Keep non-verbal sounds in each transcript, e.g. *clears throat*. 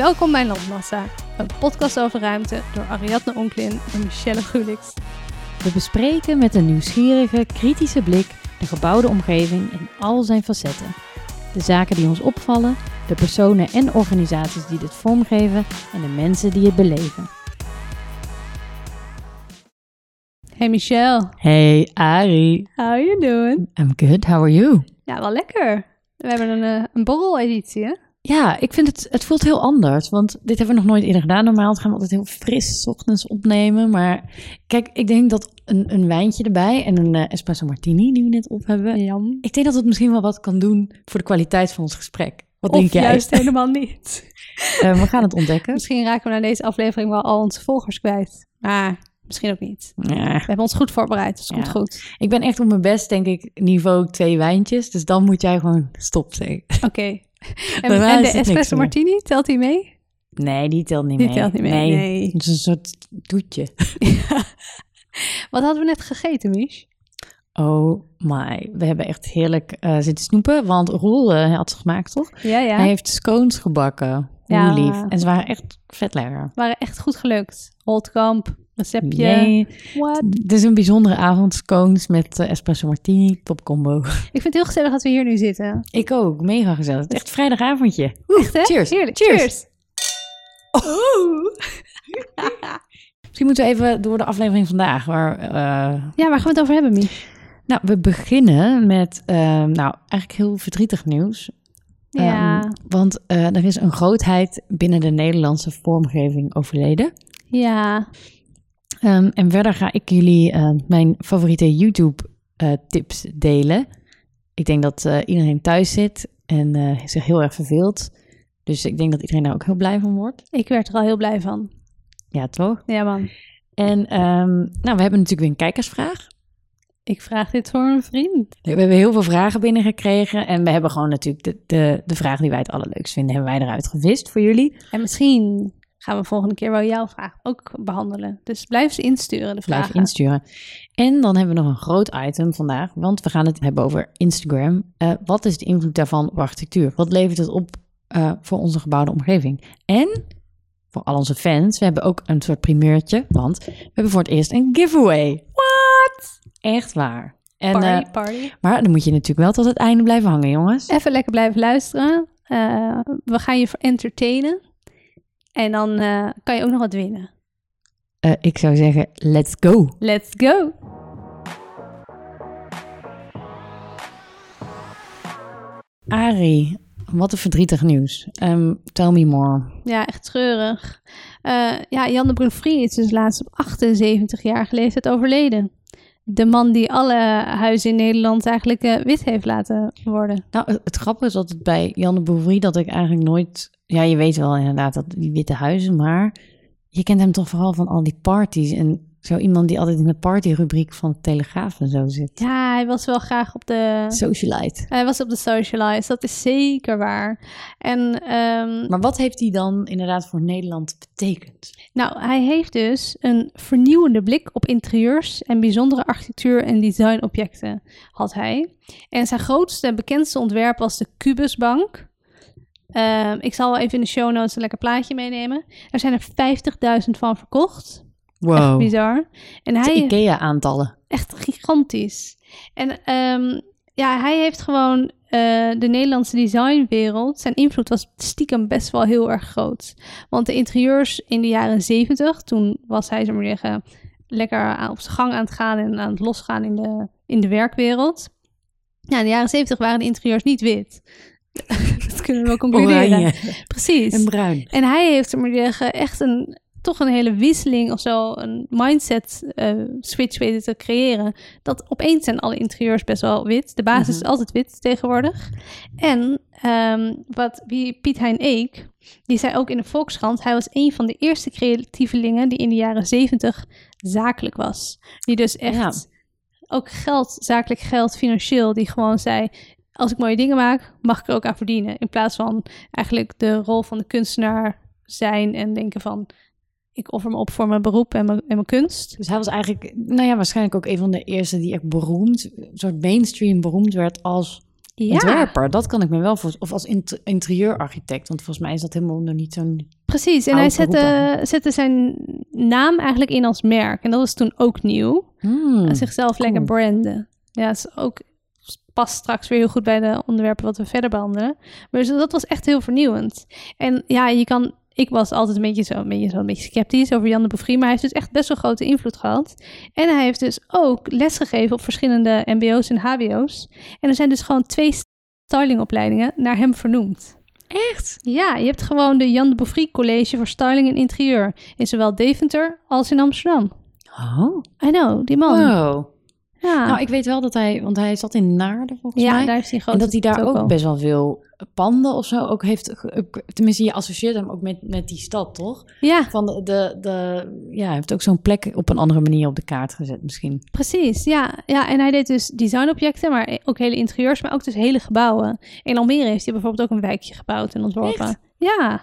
Welkom bij Landmassa, een podcast over ruimte door Ariadne Onklin en Michelle Gulix. We bespreken met een nieuwsgierige, kritische blik de gebouwde omgeving in al zijn facetten. De zaken die ons opvallen, de personen en organisaties die dit vormgeven en de mensen die het beleven. Hey Michelle, Hey Ari, how you doing? I'm good, how are you? Ja, wel lekker. We hebben een, eh, een borrel-editie, hè? Ja, ik vind het, het voelt heel anders, want dit hebben we nog nooit eerder gedaan. Normaal gaan we altijd heel fris 's ochtends opnemen, maar kijk, ik denk dat een, een wijntje erbij en een eh, espresso martini die we net op hebben, Jam. ik denk dat het misschien wel wat kan doen voor de kwaliteit van ons gesprek. Wat Of denk jij? juist *laughs* helemaal niet. Eh, we gaan het ontdekken. Misschien raken we na deze aflevering wel al onze volgers kwijt. Maar misschien ook niet. Ja. We hebben ons goed voorbereid, dus het Ja. komt goed. Ik ben echt op mijn best, denk ik, niveau twee wijntjes. Dus dan moet jij gewoon stop zeggen. Oké. *laughs* En, de espresso martini, telt die mee? Nee, die telt niet Die mee. telt niet mee, nee. Het is een soort toetje. *laughs* Wat hadden we net gegeten, Mich? Oh my. We hebben echt heerlijk eh, zitten snoepen. Want Roel eh, had ze gemaakt, toch? Ja, ja. Hij heeft scones gebakken. Ja. Hoe lief. En ze waren echt vet lekker. waren echt goed gelukt. Holtkamp, receptje. What? Het is een bijzondere avond. Scones met eh, espresso martini. Top combo. Ik vind het heel gezellig dat we hier nu zitten. Ik ook. Mega gezellig. Het is echt vrijdagavondje. Echt, hè? cheers. Heerlijk. Cheers. Cheers. *laughs* Misschien moeten we even door de aflevering vandaag. Waar, eh, Ja, waar gaan we het over hebben, Mich? Nou, we beginnen met, eh, nou, eigenlijk heel verdrietig nieuws. Ja. Ehm, want eh, er is een grootheid binnen de Nederlandse vormgeving overleden. ja. Ehm, en verder ga ik jullie eh, mijn favoriete YouTube-tips delen. Ik denk dat eh, iedereen thuis zit en eh, zich heel erg verveelt. Dus ik denk dat iedereen daar ook heel blij van wordt. Ik werd er al heel blij van. Ja, toch? Ja, man. En ehm, nou, we hebben natuurlijk weer een kijkersvraag. Ik vraag dit voor een vriend. We hebben heel veel vragen binnengekregen. En we hebben gewoon natuurlijk de, de, de vraag die wij het allerleukst vinden, hebben wij eruit gevist voor jullie. En misschien gaan we volgende keer wel jouw vraag ook behandelen. Dus blijf ze insturen, de vragen. Blijf insturen. En dan hebben we nog een groot item vandaag, want we gaan het hebben over Instagram. Eh, wat is de invloed daarvan op architectuur? Wat levert het op eh, voor onze gebouwde omgeving? En voor al onze fans, we hebben ook een soort primeurtje, want we hebben voor het eerst een giveaway. What? Echt waar. En, Party, eh, party. maar dan moet je natuurlijk wel tot het einde blijven hangen, jongens. Even lekker blijven luisteren. We gaan je entertainen. En dan eh, kan je ook nog wat winnen. Eh, ik zou zeggen, let's go. Let's go! Ari, wat een verdrietig nieuws. Ehm, tell me more. Ja, echt treurig. Eh, ja, Jan de Bruin is dus laatst op 78-jarige leeftijd overleden. De man die alle huizen in Nederland eigenlijk wit heeft laten worden. Nou, het, het grappige is altijd bij Jan de dat ik eigenlijk nooit... Ja, je weet wel inderdaad dat die witte huizen, maar je kent hem toch vooral van al die parties. En zo iemand die altijd in de partyrubriek van de Telegraaf en zo zit. Ja, hij was wel graag op de... Socialite. Hij was op de socialize, dat is zeker waar. En ehm, Maar wat heeft hij dan inderdaad voor Nederland betekend? nou, hij heeft dus een vernieuwende blik op interieurs en bijzondere architectuur en designobjecten had hij. En zijn grootste en bekendste ontwerp was de Cubusbank. Ehm, ik zal wel even in de show notes een lekker plaatje meenemen. Er zijn er 50.000 van verkocht. Echt Wow. bizar. En hij IKEA-aantallen. echt gigantisch. En ehm, ja, hij heeft gewoon eh, de Nederlandse designwereld, zijn invloed was stiekem best wel heel erg groot. Want de interieurs in de jaren zeventig, toen was hij, zo maar zeggen, lekker aan, op zijn gang aan het gaan en aan het losgaan in de, in de werkwereld. Ja, in de jaren zeventig waren de interieurs niet wit. *laughs* Dat kunnen we wel concluderen. Oranje Precies. en bruin. En hij heeft, te zeggen, echt een, toch een hele wisseling of zo, een mindset eh, switch weten te creëren. Dat opeens zijn alle interieurs best wel wit. De basis is Mhm. altijd wit tegenwoordig. En ehm, wat wie, Piet Hein Eek, die zei ook in de Volkskrant, hij was een van de eerste creatievelingen die in de jaren zeventig zakelijk was. Die dus echt Ja. ook geld, zakelijk geld, financieel, die gewoon zei, als ik mooie dingen maak, mag ik er ook aan verdienen. In plaats van eigenlijk de rol van de kunstenaar zijn en denken van, ik offer me op voor mijn beroep en mijn, en mijn kunst. Dus hij was eigenlijk, nou ja, waarschijnlijk ook een van de eerste die echt beroemd, een soort mainstream beroemd werd als Ja, ontwerper. Dat kan ik me wel voor. Of als int- interieurarchitect. Want volgens mij is dat helemaal nog niet zo'n. precies. En hij zette, zette zijn naam eigenlijk in als merk. En dat was toen ook nieuw. Hmm. Zichzelf cool. lekker branden. Ja, is ook past straks weer heel goed bij de onderwerpen wat we verder behandelen. Maar dus dat was echt heel vernieuwend. En ja, je kan... Ik was altijd een beetje zo, een beetje, zo een beetje sceptisch over Jan de Bevrie, maar hij heeft dus echt best wel grote invloed gehad. En hij heeft dus ook lesgegeven op verschillende mbo's en hbo's. En er zijn dus gewoon twee stylingopleidingen naar hem vernoemd. Echt? Ja, je hebt gewoon de Jan de Bevrie College voor Styling en Interieur in zowel Deventer als in Amsterdam. Oh. I know, die man. Wow. Ja, Nou, ik weet wel dat hij, want hij zat in Naarden volgens ja mij. daar is hij groot. en dat hij daar ook best wel veel panden of zo ook heeft. ge- Tenminste, je associeert hem ook met, met die stad, toch? Ja, Van de, de, de, ja, hij heeft ook zo'n plek op een andere manier op de kaart gezet, misschien. precies. Ja. ja, en hij deed dus designobjecten, maar ook hele interieurs, maar ook dus hele gebouwen. In Almere heeft hij bijvoorbeeld ook een wijkje gebouwd en ontworpen. Echt? Ja,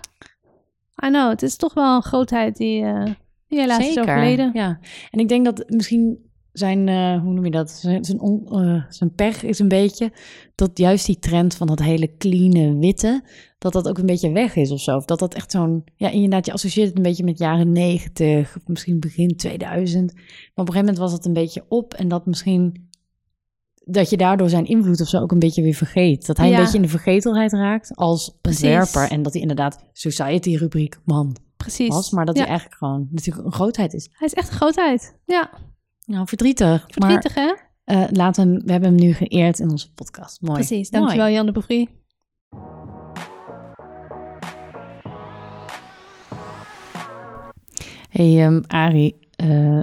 I know. Het is toch wel een grootheid die, eh die helaas is overleden. Ja, en ik denk dat misschien zijn, eh, hoe noem je dat? Zijn, zijn, on- eh, zijn pech is een beetje dat juist die trend van dat hele clean witte, dat dat ook een beetje weg is of zo. Of dat dat echt zo'n, ja, inderdaad, je associeert het een beetje met jaren 90, of misschien begin 2000. Maar op een gegeven moment was het een beetje op en dat misschien dat je daardoor zijn invloed of zo ook een beetje weer vergeet. Dat hij Ja. een beetje in de vergetelheid raakt als ontwerper en dat hij inderdaad society-rubriek man Precies. was, maar dat Ja. hij eigenlijk gewoon natuurlijk een grootheid is. Hij is echt een grootheid. Ja, Nou, verdrietig. verdrietig hè? Eh, laten we, we hebben hem nu geëerd in onze podcast. Mooi. Precies. Dankjewel Jan de Bevrie. Hey um, Arie, eh,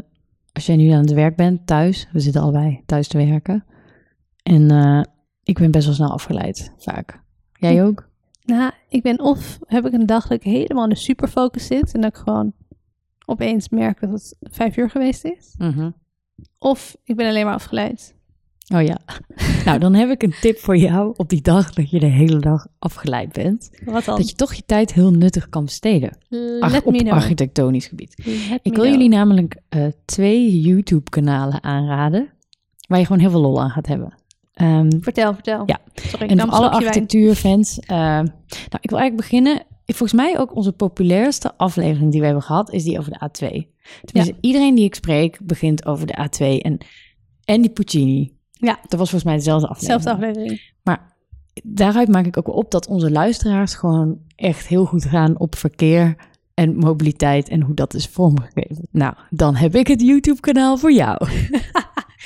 als jij nu aan het werk bent, thuis, we zitten allebei thuis te werken. En eh, ik ben best wel snel afgeleid, vaak. Jij ook? Nou, ik ben of heb ik een dag dat ik helemaal in de superfocus zit en dat ik gewoon opeens merk dat het vijf uur geweest is. Mhm. Of ik ben alleen maar afgeleid. Oh ja. *laughs* nou, dan heb ik een tip voor jou op die dag dat je de hele dag afgeleid bent. Wat dan? Dat je toch je tijd heel nuttig kan besteden. Ach, op know. architectonisch gebied. Let Ik wil know. jullie namelijk eh, twee YouTube-kanalen aanraden. Waar je gewoon heel veel lol aan gaat hebben. Ehm, Vertel, vertel. Ja. Sorry, en voor alle architectuurfans. eh, nou, ik wil eigenlijk beginnen. Volgens mij ook onze populairste aflevering die we hebben gehad, is die over de A2. Tenminste, iedereen die ik spreek begint over de A2 en, en die Puccini. Ja. Dat was volgens mij dezelfde aflevering. Zelfde aflevering. Maar daaruit maak ik ook op dat onze luisteraars gewoon echt heel goed gaan op verkeer en mobiliteit en hoe dat is vormgegeven. Nou, dan heb ik het YouTube-kanaal voor jou. *laughs*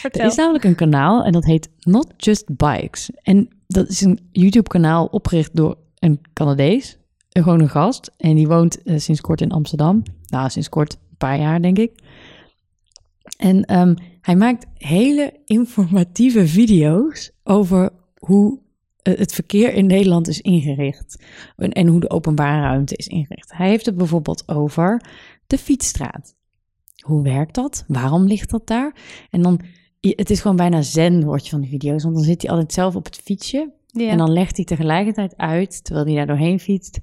Er is namelijk een kanaal en dat heet Not Just Bikes. En dat is een YouTube-kanaal opgericht door een Canadees, gewoon een gast. En die woont eh, sinds kort in Amsterdam. Nou, sinds kort, een paar jaar denk ik. En ehm, hij maakt hele informatieve video's over hoe eh, het verkeer in Nederland is ingericht. En, en hoe de openbare ruimte is ingericht. Hij heeft het bijvoorbeeld over de fietsstraat. Hoe werkt dat? Waarom ligt dat daar? En dan, het is gewoon bijna zen, word je van die video's. Want dan zit hij altijd zelf op het fietsje. Ja. En dan legt hij tegelijkertijd uit, terwijl hij daar doorheen fietst,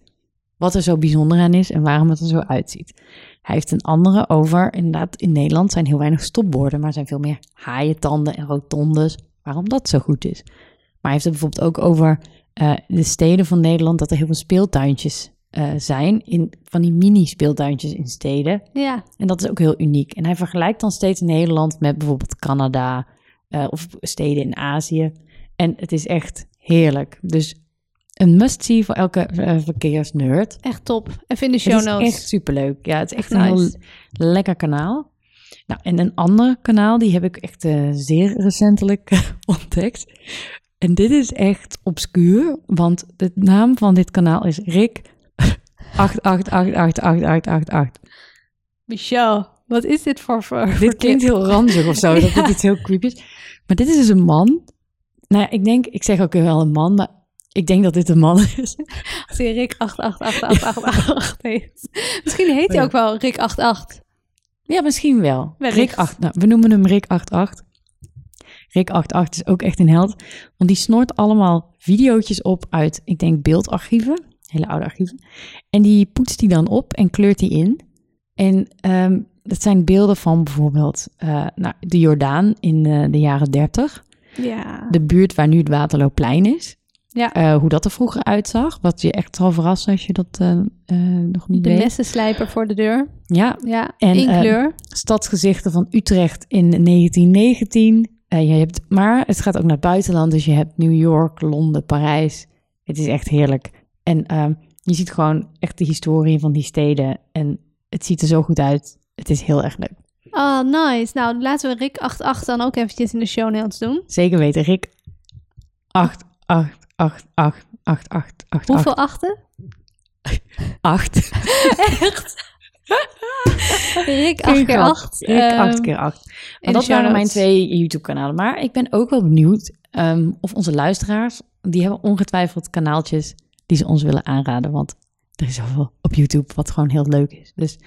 wat er zo bijzonder aan is en waarom het er zo uitziet. Hij heeft een andere over, inderdaad, in Nederland zijn heel weinig stopborden, maar zijn veel meer haaientanden en rotondes, waarom dat zo goed is. Maar hij heeft het bijvoorbeeld ook over eh, de steden van Nederland, dat er heel veel speeltuintjes eh, zijn, in, van die mini-speeltuintjes in steden. ja. En dat is ook heel uniek. En hij vergelijkt dan steeds Nederland met bijvoorbeeld Canada eh, of steden in Azië. En het is echt heerlijk. Dus een must-see voor elke eh, verkeersnerd. Echt top. Even in de Het show is notes. echt superleuk. Ja, het is echt een heel lekker kanaal. Nou, en een ander kanaal, die heb ik echt eh, zeer recentelijk *laughs* ontdekt. En dit is echt obscuur, want de naam van dit kanaal is Rick *laughs* 88888888. Michel, wat is dit voor... voor voor Dit klinkt heel ranzig of zo, dat dit *laughs* iets heel creepy is. Maar dit is dus een man. Nou ja, ik denk, ik zeg ook wel een man, maar ik denk dat dit een man is. Als hij Rick 888888 heet. Misschien heet hij Ja. ook wel Rick 88. Ja, misschien wel. Wellicht. Rick 8, nou, we noemen hem Rick 88. Rick 88 is ook echt een held, want die snort allemaal videootjes op uit, ik denk, beeldarchieven, hele oude archieven. En die poetst die dan op en kleurt die in. En ehm, dat zijn beelden van bijvoorbeeld eh, nou, de Jordaan in eh, de jaren 30. Ja. De buurt waar nu het Waterloopplein is. Ja. Eh, hoe dat er vroeger uitzag. Wat je echt zal verrassen als je dat eh, nog niet De weet. messenslijper voor de deur. Ja, Ja, En, in eh, kleur. stadsgezichten van Utrecht in 1919. Eh, je hebt, maar het gaat ook naar het buitenland. Dus je hebt New York, Londen, Parijs. Het is echt heerlijk. En ehm, je ziet gewoon echt de historie van die steden. En het ziet er zo goed uit. Het is heel erg leuk. Oh, nice. Nou, laten we Rick 88 dan ook eventjes in de show notes doen. Zeker weten, Rick. 8, 8, 8, 8, 8, 8, 8, Hoeveel achten? *laughs* 8. Echt? Rick 8 keer 8. Rick 8 keer 8. in Maar de dat waren mijn twee YouTube-kanalen. Maar ik ben ook wel benieuwd ehm, of onze luisteraars, die hebben ongetwijfeld kanaaltjes die ze ons willen aanraden. Want er is zoveel op YouTube wat gewoon heel leuk is. Dus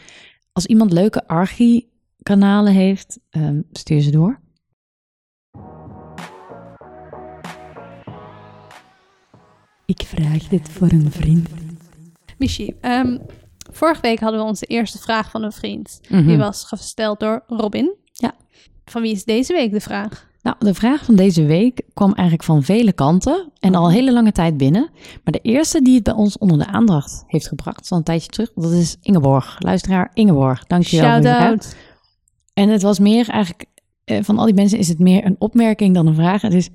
als iemand leuke archie-kanalen heeft, ehm, stuur ze door. Ik vraag dit voor een vriend. Michi, ehm, vorige week hadden we onze eerste vraag van een vriend. Mhm. Die was gesteld door Robin. Ja. Van wie is deze week de vraag? Nou, de vraag van deze week kwam eigenlijk van vele kanten en al hele lange tijd binnen. Maar de eerste die het bij ons onder de aandacht heeft gebracht, al een tijdje terug, dat is Ingeborg. Luisteraar Ingeborg, dankjewel. vraag. Shout-out. En het was meer eigenlijk, eh, van al die mensen is het meer een opmerking dan een vraag. Het is,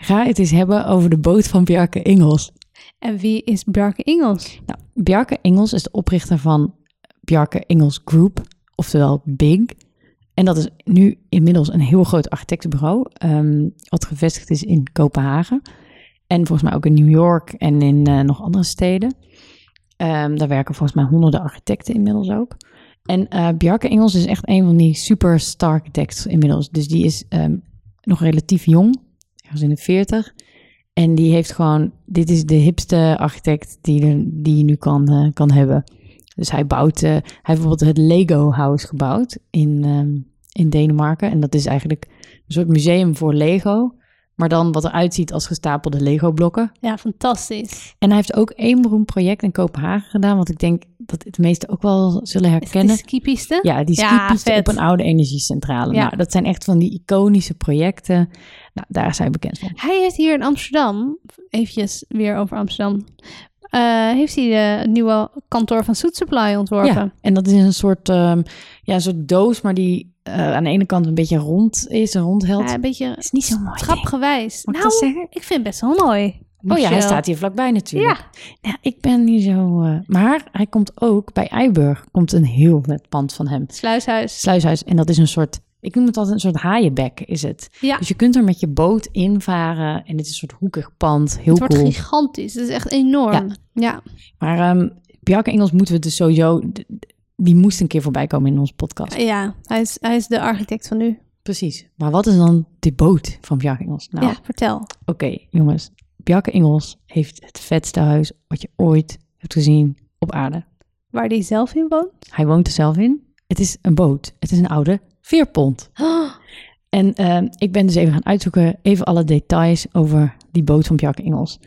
ga het eens hebben over de boot van Bjarke Ingels. En wie is Bjarke Ingels? Nou, Bjarke Ingels is de oprichter van Bjarke Ingels Group, oftewel BIG. En dat is nu inmiddels een heel groot architectenbureau, ehm, wat gevestigd is in Kopenhagen. En volgens mij ook in New York en in eh, nog andere steden. Ehm, daar werken volgens mij honderden architecten inmiddels ook. En eh Bjarke Ingels is echt een van die superstar architects inmiddels. Dus die is ehm, nog relatief jong, ergens in de 40. En die heeft gewoon, dit is de hipste architect die, er, die je nu kan, eh, kan hebben. Dus hij bouwt, eh, hij heeft bijvoorbeeld het Lego House gebouwd in, ehm, in Denemarken. En dat is eigenlijk een soort museum voor Lego. Maar dan wat eruit ziet als gestapelde Lego blokken. Ja, fantastisch. En hij heeft ook één beroemd project in Kopenhagen gedaan. Wat ik denk dat de meesten ook wel zullen Is het herkennen. die skipiste? Ja, die Ja, skipiste vet. op een oude energiecentrale. Ja. Nou, dat zijn echt van die iconische projecten. Nou, daar is hij bekend van. Hij heeft hier in Amsterdam, eventjes weer over Amsterdam, eh, heeft hij de nieuwe kantoor van Soet Supply ontworpen. Ja, en dat is een soort, ehm, ja, een soort doos, maar die eh, aan de ene kant een beetje rond is, een rondheld. Ja, een beetje is niet zo mooi. trapgewijs. Nou, ik vind het best wel mooi. Oh ja, hij staat hier vlakbij natuurlijk. Ja, Nou, ik ben niet zo... eh, maar hij komt ook bij Eiburg, komt een heel vet pand van hem. sluishuis. Sluishuis. En dat is een soort, ik noem het altijd een soort haaienbek is het. Ja, Dus je kunt er met je boot invaren en het is een soort hoekig pand. Heel het wordt cool. gigantisch. Het is echt enorm. Ja. Ja. Maar Bjarke Engels moeten we dus sowieso... Die moest een keer voorbij komen in onze podcast. Ja, hij is, hij is de architect van nu. Precies. Maar wat is dan de boot van Bjarke Engels? Nou, Ja, vertel. oké jongens. Bjarke Engels heeft het vetste huis wat je ooit hebt gezien op aarde. Waar die zelf in woont? Hij woont er zelf in. Het is een boot. Het is een oude veerpont. Oh, En ehm, ik ben dus even gaan uitzoeken, even alle details over die boot van Bjarke Engels.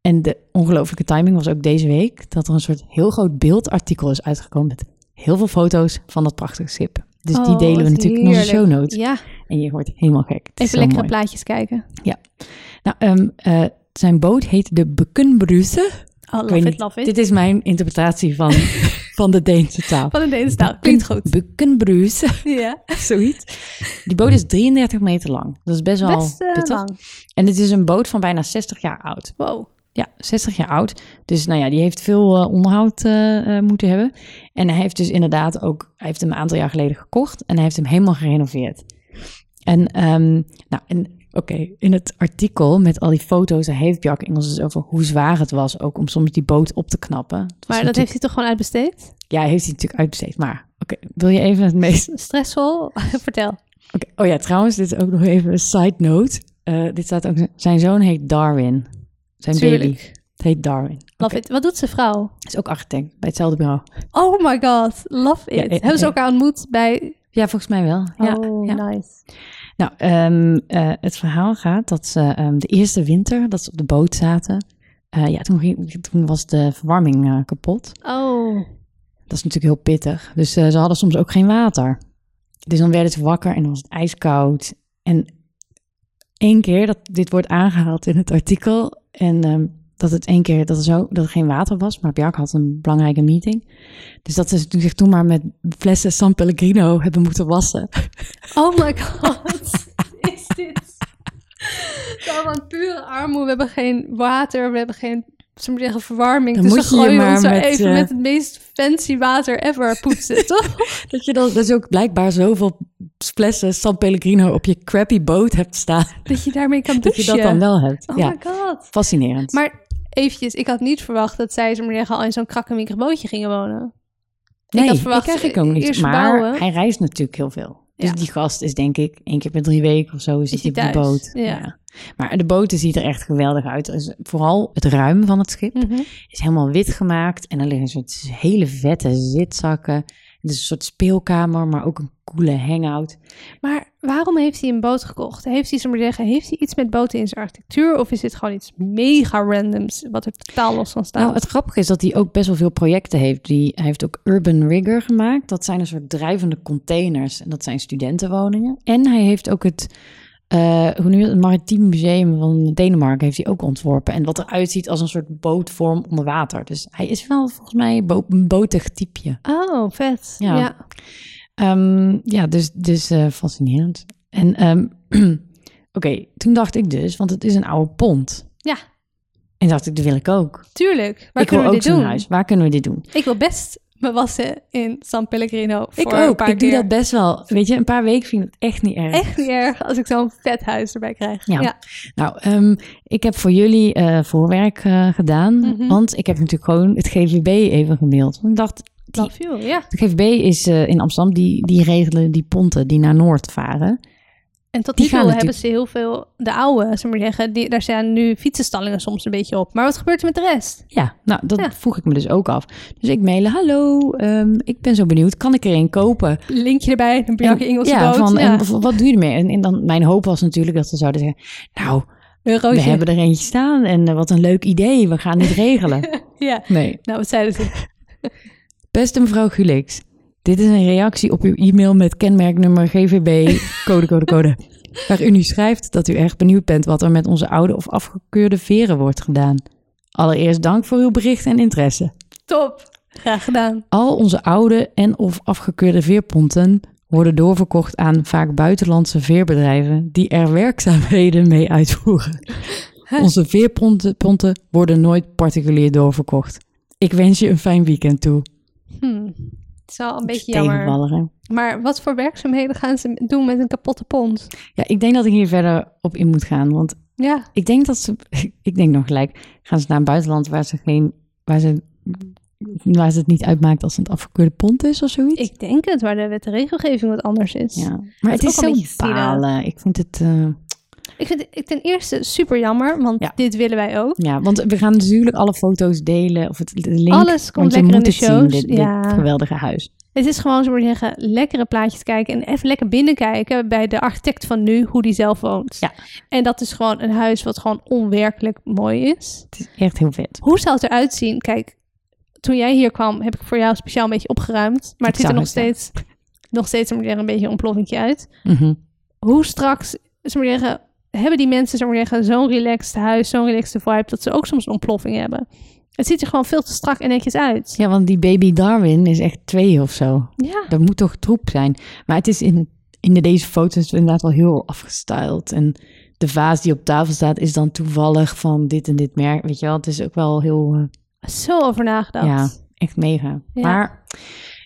En de ongelofelijke timing was ook deze week dat er een soort heel groot beeldartikel is uitgekomen met heel veel foto's van dat prachtige schip. Dus die Oh, delen we natuurlijk in onze heerlijk. show notes. Ja, En je wordt helemaal gek. Even lekkere mooi. plaatjes kijken. Nou, ehm, eh, zijn boot heet de Bekkenbruse. Oh, love it, niet, love it. Dit is mijn interpretatie van, *laughs* van de Deense taal. Van een Deense taal. Klinkt goed. Bekkenbruse, *laughs* Ja, *laughs* zoiets. Die boot is 33 meter lang. Dat is best wel best eh, lang. En het is een boot van bijna 60 jaar oud. Wow. Ja, 60 jaar oud. Dus nou ja, die heeft veel eh, onderhoud eh, eh, moeten hebben. En hij heeft dus inderdaad ook, hij heeft hem een aantal jaar geleden gekocht en hij heeft hem helemaal gerenoveerd. En, ehm, nou, en oké, in het artikel met al die foto's, daar heeft Bjarke Engels dus over hoe zwaar het was ook om soms die boot op te knappen. Maar dat natuurlijk- heeft hij toch gewoon uitbesteed? Ja, heeft hij natuurlijk uitbesteed. Maar oké, wil je even het meest... *laughs* Stressvol? *laughs* Vertel. Oh ja, trouwens, dit is ook nog even een side note. Dit staat ook, zijn zoon heet Darwin. Zijn baby. Het heet Darwin. Love it. Wat doet zijn vrouw? Is ook architect bij hetzelfde bureau. Oh my god, love it. Ja, eh, Hebben ze eh. elkaar ontmoet bij... Ja, volgens mij wel. Ja, oh, ja. nice. Nou, ehm, eh, het verhaal gaat dat ze ehm, de eerste winter dat ze op de boot zaten. ja, toen, ging- toen was de verwarming kapot. Oh, Dat is natuurlijk heel pittig. Dus ze hadden soms ook geen water. Dus dan werden ze wakker en dan was het ijskoud. En één keer dat dit wordt aangehaald in het artikel. En ehm, dat het één keer dat er, zo, dat er geen water was. Maar Bjark had een belangrijke meeting. Dus dat ze zich toen maar met flessen San Pellegrino hebben moeten wassen. *laughs* Oh my god, is dit? *laughs* Gewoon pure armoede. We hebben geen water, we hebben geen zeggen, verwarming. Dan dus moet we je je gooien maar met, even eh, met het meest fancy water ever poetsen, *laughs* toch? Dat je dan dus ook blijkbaar zoveel flessen San Pellegrino op je crappy boot hebt staan. Dat je daarmee kan *laughs* Dat douchen. je dat dan wel hebt. Oh ja, my god. fascinerend. Maar eventjes, ik had niet verwacht dat zij, we zeggen, al in zo'n krakkemierig bootje gingen wonen. nee, ik had verwacht, ik eigenlijk ook niet. Maar hij reist natuurlijk heel veel. Dus Ja. die gast is denk ik één keer per drie weken of zo is, Is hij op de boot. ja. Maar de boot ziet er echt geweldig uit. Is vooral het ruim van het schip Mhm. is helemaal wit gemaakt. En er liggen soort hele vette zitzakken. Het is een soort speelkamer, maar ook een coole hangout. Maar waarom heeft hij een boot gekocht? Heeft hij, we zeggen, heeft hij iets met boten in zijn architectuur? Of is dit gewoon iets mega randoms, wat er totaal los van staat? Nou, het grappige is dat hij ook best wel veel projecten heeft. Die, hij heeft ook Urban Rigger gemaakt. Dat zijn een soort drijvende containers. En dat zijn studentenwoningen. En hij heeft ook het, eh hoe je het, Maritiem Museum van Denemarken heeft hij ook ontworpen. En wat eruit ziet als een soort bootvorm onder water. Dus hij is wel volgens mij bo- een botig typeje. Oh, vet. Ja. Ja. Ehm, ja, dus, dus eh, fascinerend. En ehm, *clears throat* oké, toen dacht ik dus, want het is een oude pont. Ja. En dacht ik, dat wil ik ook. tuurlijk. Waar ik kunnen wil we ook dit doen? huis. Waar kunnen we dit doen? Ik wil best me wassen in San Pellegrino. Ik voor een ook. paar Ik doe dat best wel. Weet je, een paar weken vind ik het echt niet erg. Echt niet erg als ik zo'n vet huis erbij krijg. Ja. Nou, ehm, ik heb voor jullie eh, voorwerk eh, gedaan. Mhm. Want ik heb natuurlijk gewoon het GVB even gemaild. Want ik dacht, die, Love you, ja. de GVB is eh, in Amsterdam, die, die regelen die ponten die naar Noord varen. En tot Die toe gaan hebben ze heel veel, de oude, zullen we maar zeggen, die, daar zijn nu fietsenstallingen soms een beetje op. Maar wat gebeurt er met de rest? Ja, nou, dat Ja. vroeg ik me dus ook af. Dus ik mailen, hallo, ehm, ik ben zo benieuwd, kan ik er een kopen? Linkje erbij, een Bjarke En- Engelse ja, boot. van, ja. En wat doe je ermee? En, en dan, mijn hoop was natuurlijk dat ze zouden zeggen, nou, we hebben er eentje staan en eh, wat een leuk idee, we gaan dit regelen. *laughs* Ja, Nee. nou wat zeiden ze? *laughs* Beste mevrouw Gulix, dit is een reactie op uw e-mail met kenmerknummer GVB, code, code, code. *laughs* Waar u nu schrijft dat u erg benieuwd bent wat er met onze oude of afgekeurde veren wordt gedaan. Allereerst dank voor uw bericht en interesse. Top. Graag gedaan. Al onze oude en of afgekeurde veerponten worden doorverkocht aan vaak buitenlandse veerbedrijven die er werkzaamheden mee uitvoeren. *laughs* Onze veerponten ponten worden nooit particulier doorverkocht. Ik wens je een fijn weekend toe. Hm. Het is wel een beetje jammer. Hè? Maar wat voor werkzaamheden gaan ze doen met een kapotte pont? Ja, ik denk dat ik hier verder op in moet gaan. Want Ja, ik denk dat ze, *laughs* ik denk nog gelijk, gaan ze naar een buitenland waar ze geen, waar ze, waar ze het niet uitmaakt als het een afgekeurde pont is of zoiets. ik denk het, waar de wet en regelgeving wat anders is. ja, maar het is is zo balen. Ik vind het, eh, Ik vind het ten eerste super jammer, want Ja. dit willen wij ook. ja, want we gaan natuurlijk alle foto's delen of het de link. Alles komt lekker in de shows. zien, dit, ja. dit geweldige huis. Het is gewoon, zo maar zeggen, lekkere plaatjes kijken en even lekker binnenkijken bij de architect van nu, hoe die zelf woont. Ja. En dat is gewoon een huis wat gewoon onwerkelijk mooi is. Het is echt heel vet. Hoe zou het eruit zien? Kijk, toen jij hier kwam, heb ik voor jou speciaal een beetje opgeruimd. Maar het ziet er nog steeds, nog steeds maar een beetje een ontploffingje uit. Mhm. Hoe straks, maar zeggen, hebben die mensen zo zeggen, zo'n relaxed huis, zo'n relaxed vibe, dat ze ook soms een ontploffing hebben? Het ziet er gewoon veel te strak en netjes uit. Ja, want die baby Darwin is echt twee of zo. Ja. Dat moet toch troep zijn. Maar het is in, in de, deze foto's inderdaad wel heel afgestyled. En de vaas die op tafel staat is dan toevallig van dit en dit merk. Weet je wel, het is ook wel heel, eh, Zo over nagedacht. ja, echt mega. Ja. Maar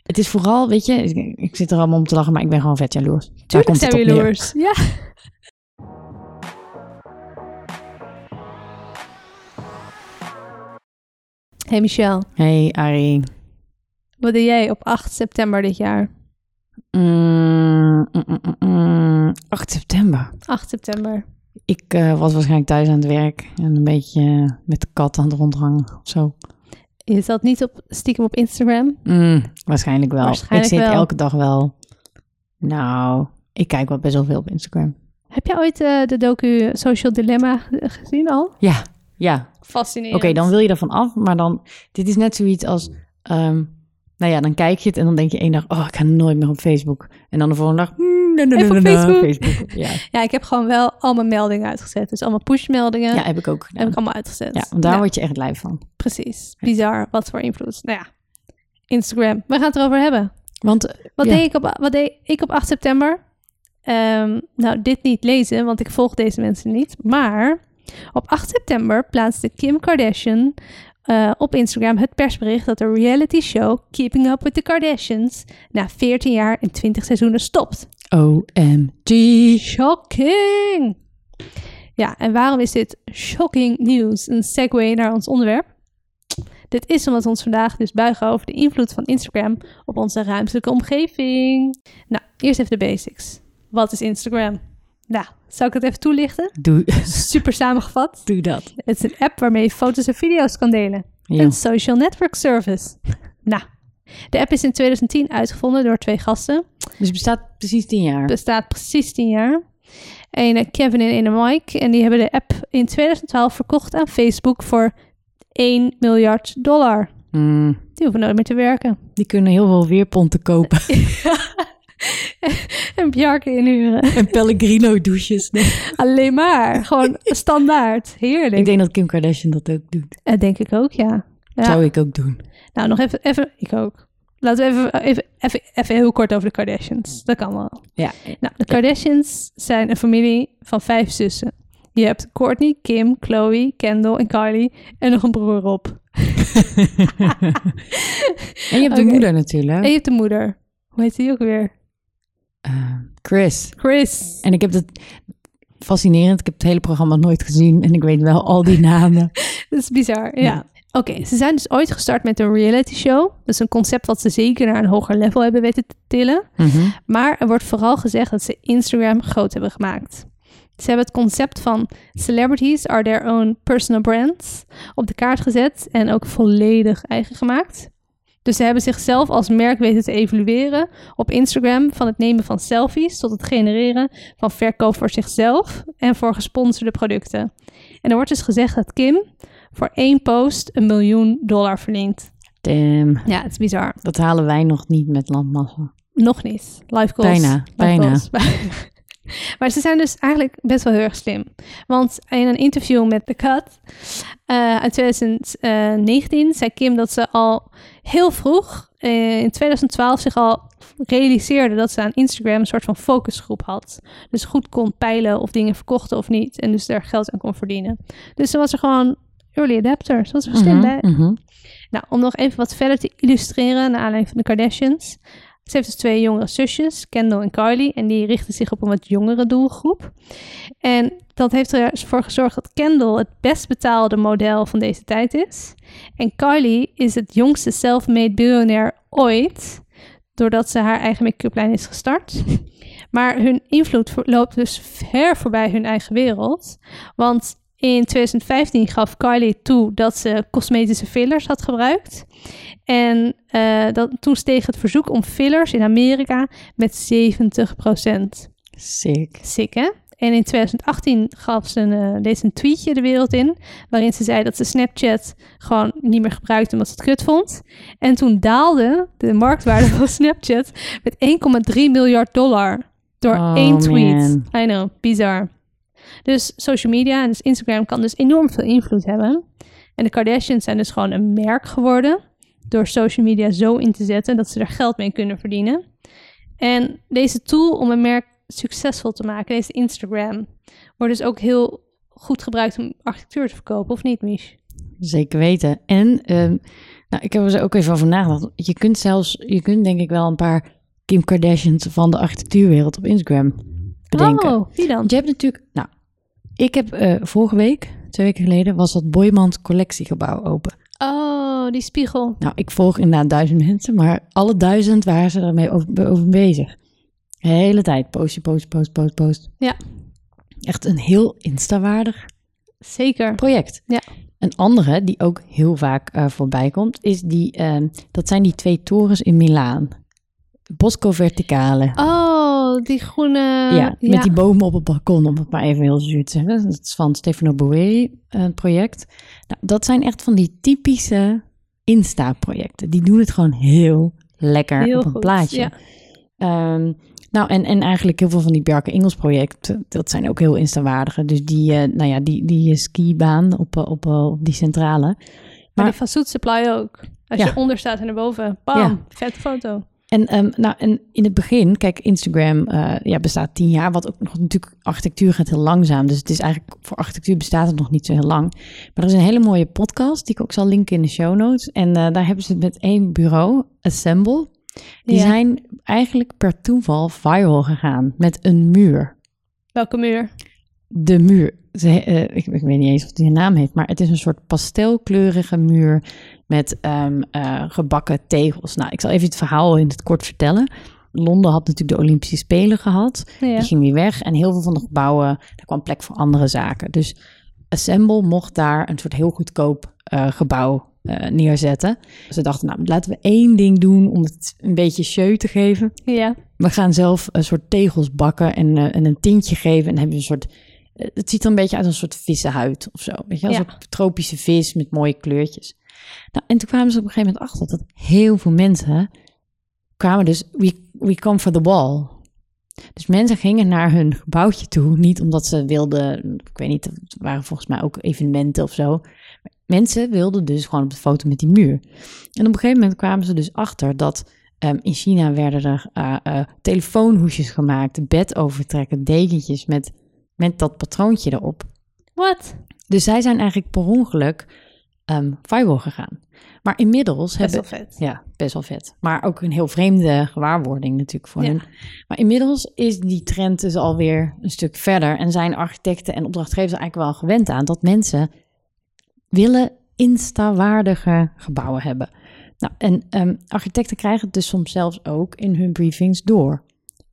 het is vooral, weet je, ik, ik zit er allemaal om te lachen, maar ik ben gewoon vet jaloers. Tuurlijk zijn we jaloers. Ja. Hey Michel, Hey Arie. wat doe jij op 8 september dit jaar? Mm, mm, mm, mm, mm. 8 september. 8 september. Ik eh, was waarschijnlijk thuis aan het werk en een beetje eh, met de kat aan het rondhangen of zo. Je zat niet op, stiekem op Instagram? Waarschijnlijk wel. Waarschijnlijk ik zit wel. elke dag wel. Nou, ik kijk wel best wel veel op Instagram. Heb je ooit eh, de docu Social Dilemma gezien al? Ja, ja. Fascinerend. Oké, dan wil je ervan af, maar dan... Dit is net zoiets als... ehm, nou ja, dan kijk je het en dan denk je één dag... Oh, ik ga nooit meer op Facebook. En dan de volgende dag... na, na, Even na, op na, Facebook. Facebook. *laughs* Ja. Ja, ik heb gewoon wel al mijn meldingen uitgezet. Dus allemaal pushmeldingen ja, heb ik ook heb ik allemaal uitgezet. Ja, want daar Ja, word je echt lijf van. Precies. Bizar. Wat voor invloed. Nou ja, Instagram. We gaan het erover hebben. Want Wat, ja, deed, ik op, wat deed ik op 8 september? Ehm, nou, dit niet lezen, want ik volg deze mensen niet. Maar op 8 september plaatste Kim Kardashian eh, op Instagram het persbericht dat de reality show Keeping Up with the Kardashians na 14 jaar en 20 seizoenen stopt. OMG. Shocking! Ja, en waarom is dit shocking nieuws? Een segue naar ons onderwerp. Dit is omdat we ons vandaag dus buigen over de invloed van Instagram op onze ruimtelijke omgeving. Nou, eerst even de basics. Wat is Instagram? Nou, zal ik het even toelichten? Doe, *laughs* Super samengevat. doe dat. Het is een app waarmee je foto's en video's kan delen. Ja. Een social network service. *laughs* nou, de app is in 2010 uitgevonden door twee gasten. Dus het bestaat precies tien jaar. bestaat precies 10 jaar. Een Kevin en een Mike. En die hebben de app in 2012 verkocht aan Facebook voor 1 miljard dollar. Mm, Die hoeven nooit meer te werken. die kunnen heel veel weerponten kopen. *laughs* en Bjarke inhuren. en Pellegrino douches. Nee. Alleen maar. Gewoon standaard. Heerlijk. Ik denk dat Kim Kardashian dat ook doet. Dat denk ik ook, ja. ja. Zou ik ook doen. Nou, nog even, even. Ik ook. Laten we even, even, even, even heel kort over de Kardashians. Dat kan wel. Ja. Nou, de Kardashians zijn een familie van vijf zussen. Je hebt Kourtney, Kim, Chloe, Kendall en Kylie en nog een broer Rob. *laughs* En je hebt de moeder natuurlijk. En je hebt de moeder. Hoe heet die ook weer? Eh, Chris. Chris. En ik heb het fascinerend. Ik heb het hele programma nooit gezien. En ik weet wel al die *laughs* namen. Dat is bizar, ja. Ja. Oké, ze zijn dus ooit gestart met een reality show. Dat is een concept wat ze zeker naar een hoger level hebben weten te tillen. Mhm. Maar er wordt vooral gezegd dat ze Instagram groot hebben gemaakt. Ze hebben het concept van celebrities are their own personal brands op de kaart gezet en ook volledig eigen gemaakt. Dus ze hebben zichzelf als merk weten te evalueren op Instagram van het nemen van selfies tot het genereren van verkoop voor zichzelf en voor gesponsorde producten. En er wordt dus gezegd dat Kim voor één post een miljoen dollar verdient. Damn. Ja, het is bizar. Dat halen wij nog niet met landmassa. Nog niet. Life goals. Bijna, Life bijna. goals. *laughs* *laughs* maar ze zijn dus eigenlijk best wel heel erg slim. Want in een interview met The Cut eh, uit 2019 zei Kim dat ze al heel vroeg, eh, in 2012, zich al realiseerde dat ze aan Instagram een soort van focusgroep had. Dus goed kon peilen of dingen verkochten of niet. En dus daar geld aan kon verdienen. Dus ze was er gewoon early adapter. Ze was er slim bij. Mhm, mhm. Nou, om nog even wat verder te illustreren naar aanleiding van de Kardashians. Ze heeft dus twee jongere zusjes, Kendall en Kylie. En die richten zich op een wat jongere doelgroep. En dat heeft ervoor gezorgd dat Kendall het best betaalde model van deze tijd is. En Kylie is het jongste self-made biljonair ooit. Doordat ze haar eigen make-up lijn is gestart. Maar hun invloed loopt dus ver voorbij hun eigen wereld. Want in 2015 gaf Kylie toe dat ze cosmetische fillers had gebruikt. En eh, dat, toen steeg het verzoek om fillers in Amerika met 70% Sick. Sick, hè? En in 2018 gaf ze een, eh, deed ze een tweetje de wereld in, waarin ze zei dat ze Snapchat gewoon niet meer gebruikte omdat ze het kut vond. En toen daalde de marktwaarde van *laughs* Snapchat met 1,3 miljard dollar door Oh, één tweet. man. I know, bizar. Dus social media en dus Instagram kan dus enorm veel invloed hebben. En de Kardashians zijn dus gewoon een merk geworden door social media zo in te zetten dat ze er geld mee kunnen verdienen. En deze tool om een merk succesvol te maken, deze Instagram, wordt dus ook heel goed gebruikt om architectuur te verkopen, of niet, Mich? Zeker weten. En ehm, nou, ik heb er ook even over nagedacht. Je kunt zelfs, je kunt denk ik wel een paar Kim Kardashians van de architectuurwereld op Instagram bedenken. Oh, wie dan? Want je hebt natuurlijk, nou, ik heb eh, vorige week, twee weken geleden, was dat Boymans collectiegebouw open. Oh, die spiegel. Nou, ik volg inderdaad duizend mensen, maar alle duizend waren ze ermee over, over bezig. De hele tijd post, post, post, post, post. Ja. Echt een heel instawaardig Zeker. project. Ja. Een andere die ook heel vaak eh, voorbij komt, is die, ehm, dat zijn die twee torens in Milaan. Bosco Verticale. Oh, die groene... ja, met die bomen op het balkon, om het maar even heel zuur te zeggen. Dat is van Stefano Boeri, een project. Nou, dat zijn echt van die typische Insta-projecten. Die doen het gewoon heel lekker Heel op een goed, plaatje. ja. Ehm, Nou, en, en eigenlijk heel veel van die Bjarke Ingels projecten, dat zijn ook heel instawaardige. Dus die, eh, nou ja, die, die eh, skibaan op, eh, op, eh, op die centrale. Maar, Maar- die van Soet Supply ook. Als Ja. je onder staat en erboven, bam, Ja. vet foto. En, ehm, nou, en in het begin, kijk, Instagram eh, ja, bestaat tien jaar, wat ook nog natuurlijk, architectuur gaat heel langzaam. Dus het is eigenlijk, voor architectuur bestaat het nog niet zo heel lang. Maar er is een hele mooie podcast, die ik ook zal linken in de show notes. En eh, daar hebben ze het met één bureau, Assemble. Die Ja. zijn eigenlijk per toeval viral gegaan met een muur. Welke muur? De muur, ze, eh, ik, ik weet niet eens of die een naam heeft, maar het is een soort pastelkleurige muur met ehm, eh, gebakken tegels. Nou, ik zal even het verhaal in het kort vertellen. Londen had natuurlijk de Olympische Spelen gehad. Ja. Die ging weer weg en heel veel van de gebouwen, er kwam plek voor andere zaken. Dus Assemble mocht daar een soort heel goedkoop eh, gebouw eh, neerzetten. Ze dachten, nou, laten we één ding doen om het een beetje show te geven. Ja. We gaan zelf een soort tegels bakken en, en een tintje geven. En hebben een soort. Het ziet er een beetje uit als een soort vissenhuid of zo. Weet je? Ja. een tropische vis met mooie kleurtjes. Nou, en toen kwamen ze op een gegeven moment achter dat heel veel mensen kwamen dus. We, we come for the wall. Dus mensen gingen naar hun gebouwtje toe. Niet omdat ze wilden. Ik weet niet, het waren volgens mij ook evenementen of zo. Mensen wilden dus gewoon op de foto met die muur. En op een gegeven moment kwamen ze dus achter dat Ehm, in China werden er eh, eh, telefoonhoesjes gemaakt, bedovertrekken, dekentjes met, met dat patroontje erop. Wat? Dus zij zijn eigenlijk per ongeluk viral gegaan. Maar inmiddels Best hebben... wel vet. Ja, best wel vet. Maar ook een heel vreemde gewaarwording natuurlijk voor Ja. hen. Maar inmiddels is die trend dus alweer een stuk verder. En zijn architecten en opdrachtgevers er eigenlijk wel gewend aan dat mensen willen insta-waardige gebouwen hebben. Nou, en ehm, architecten krijgen het dus soms zelfs ook in hun briefings door.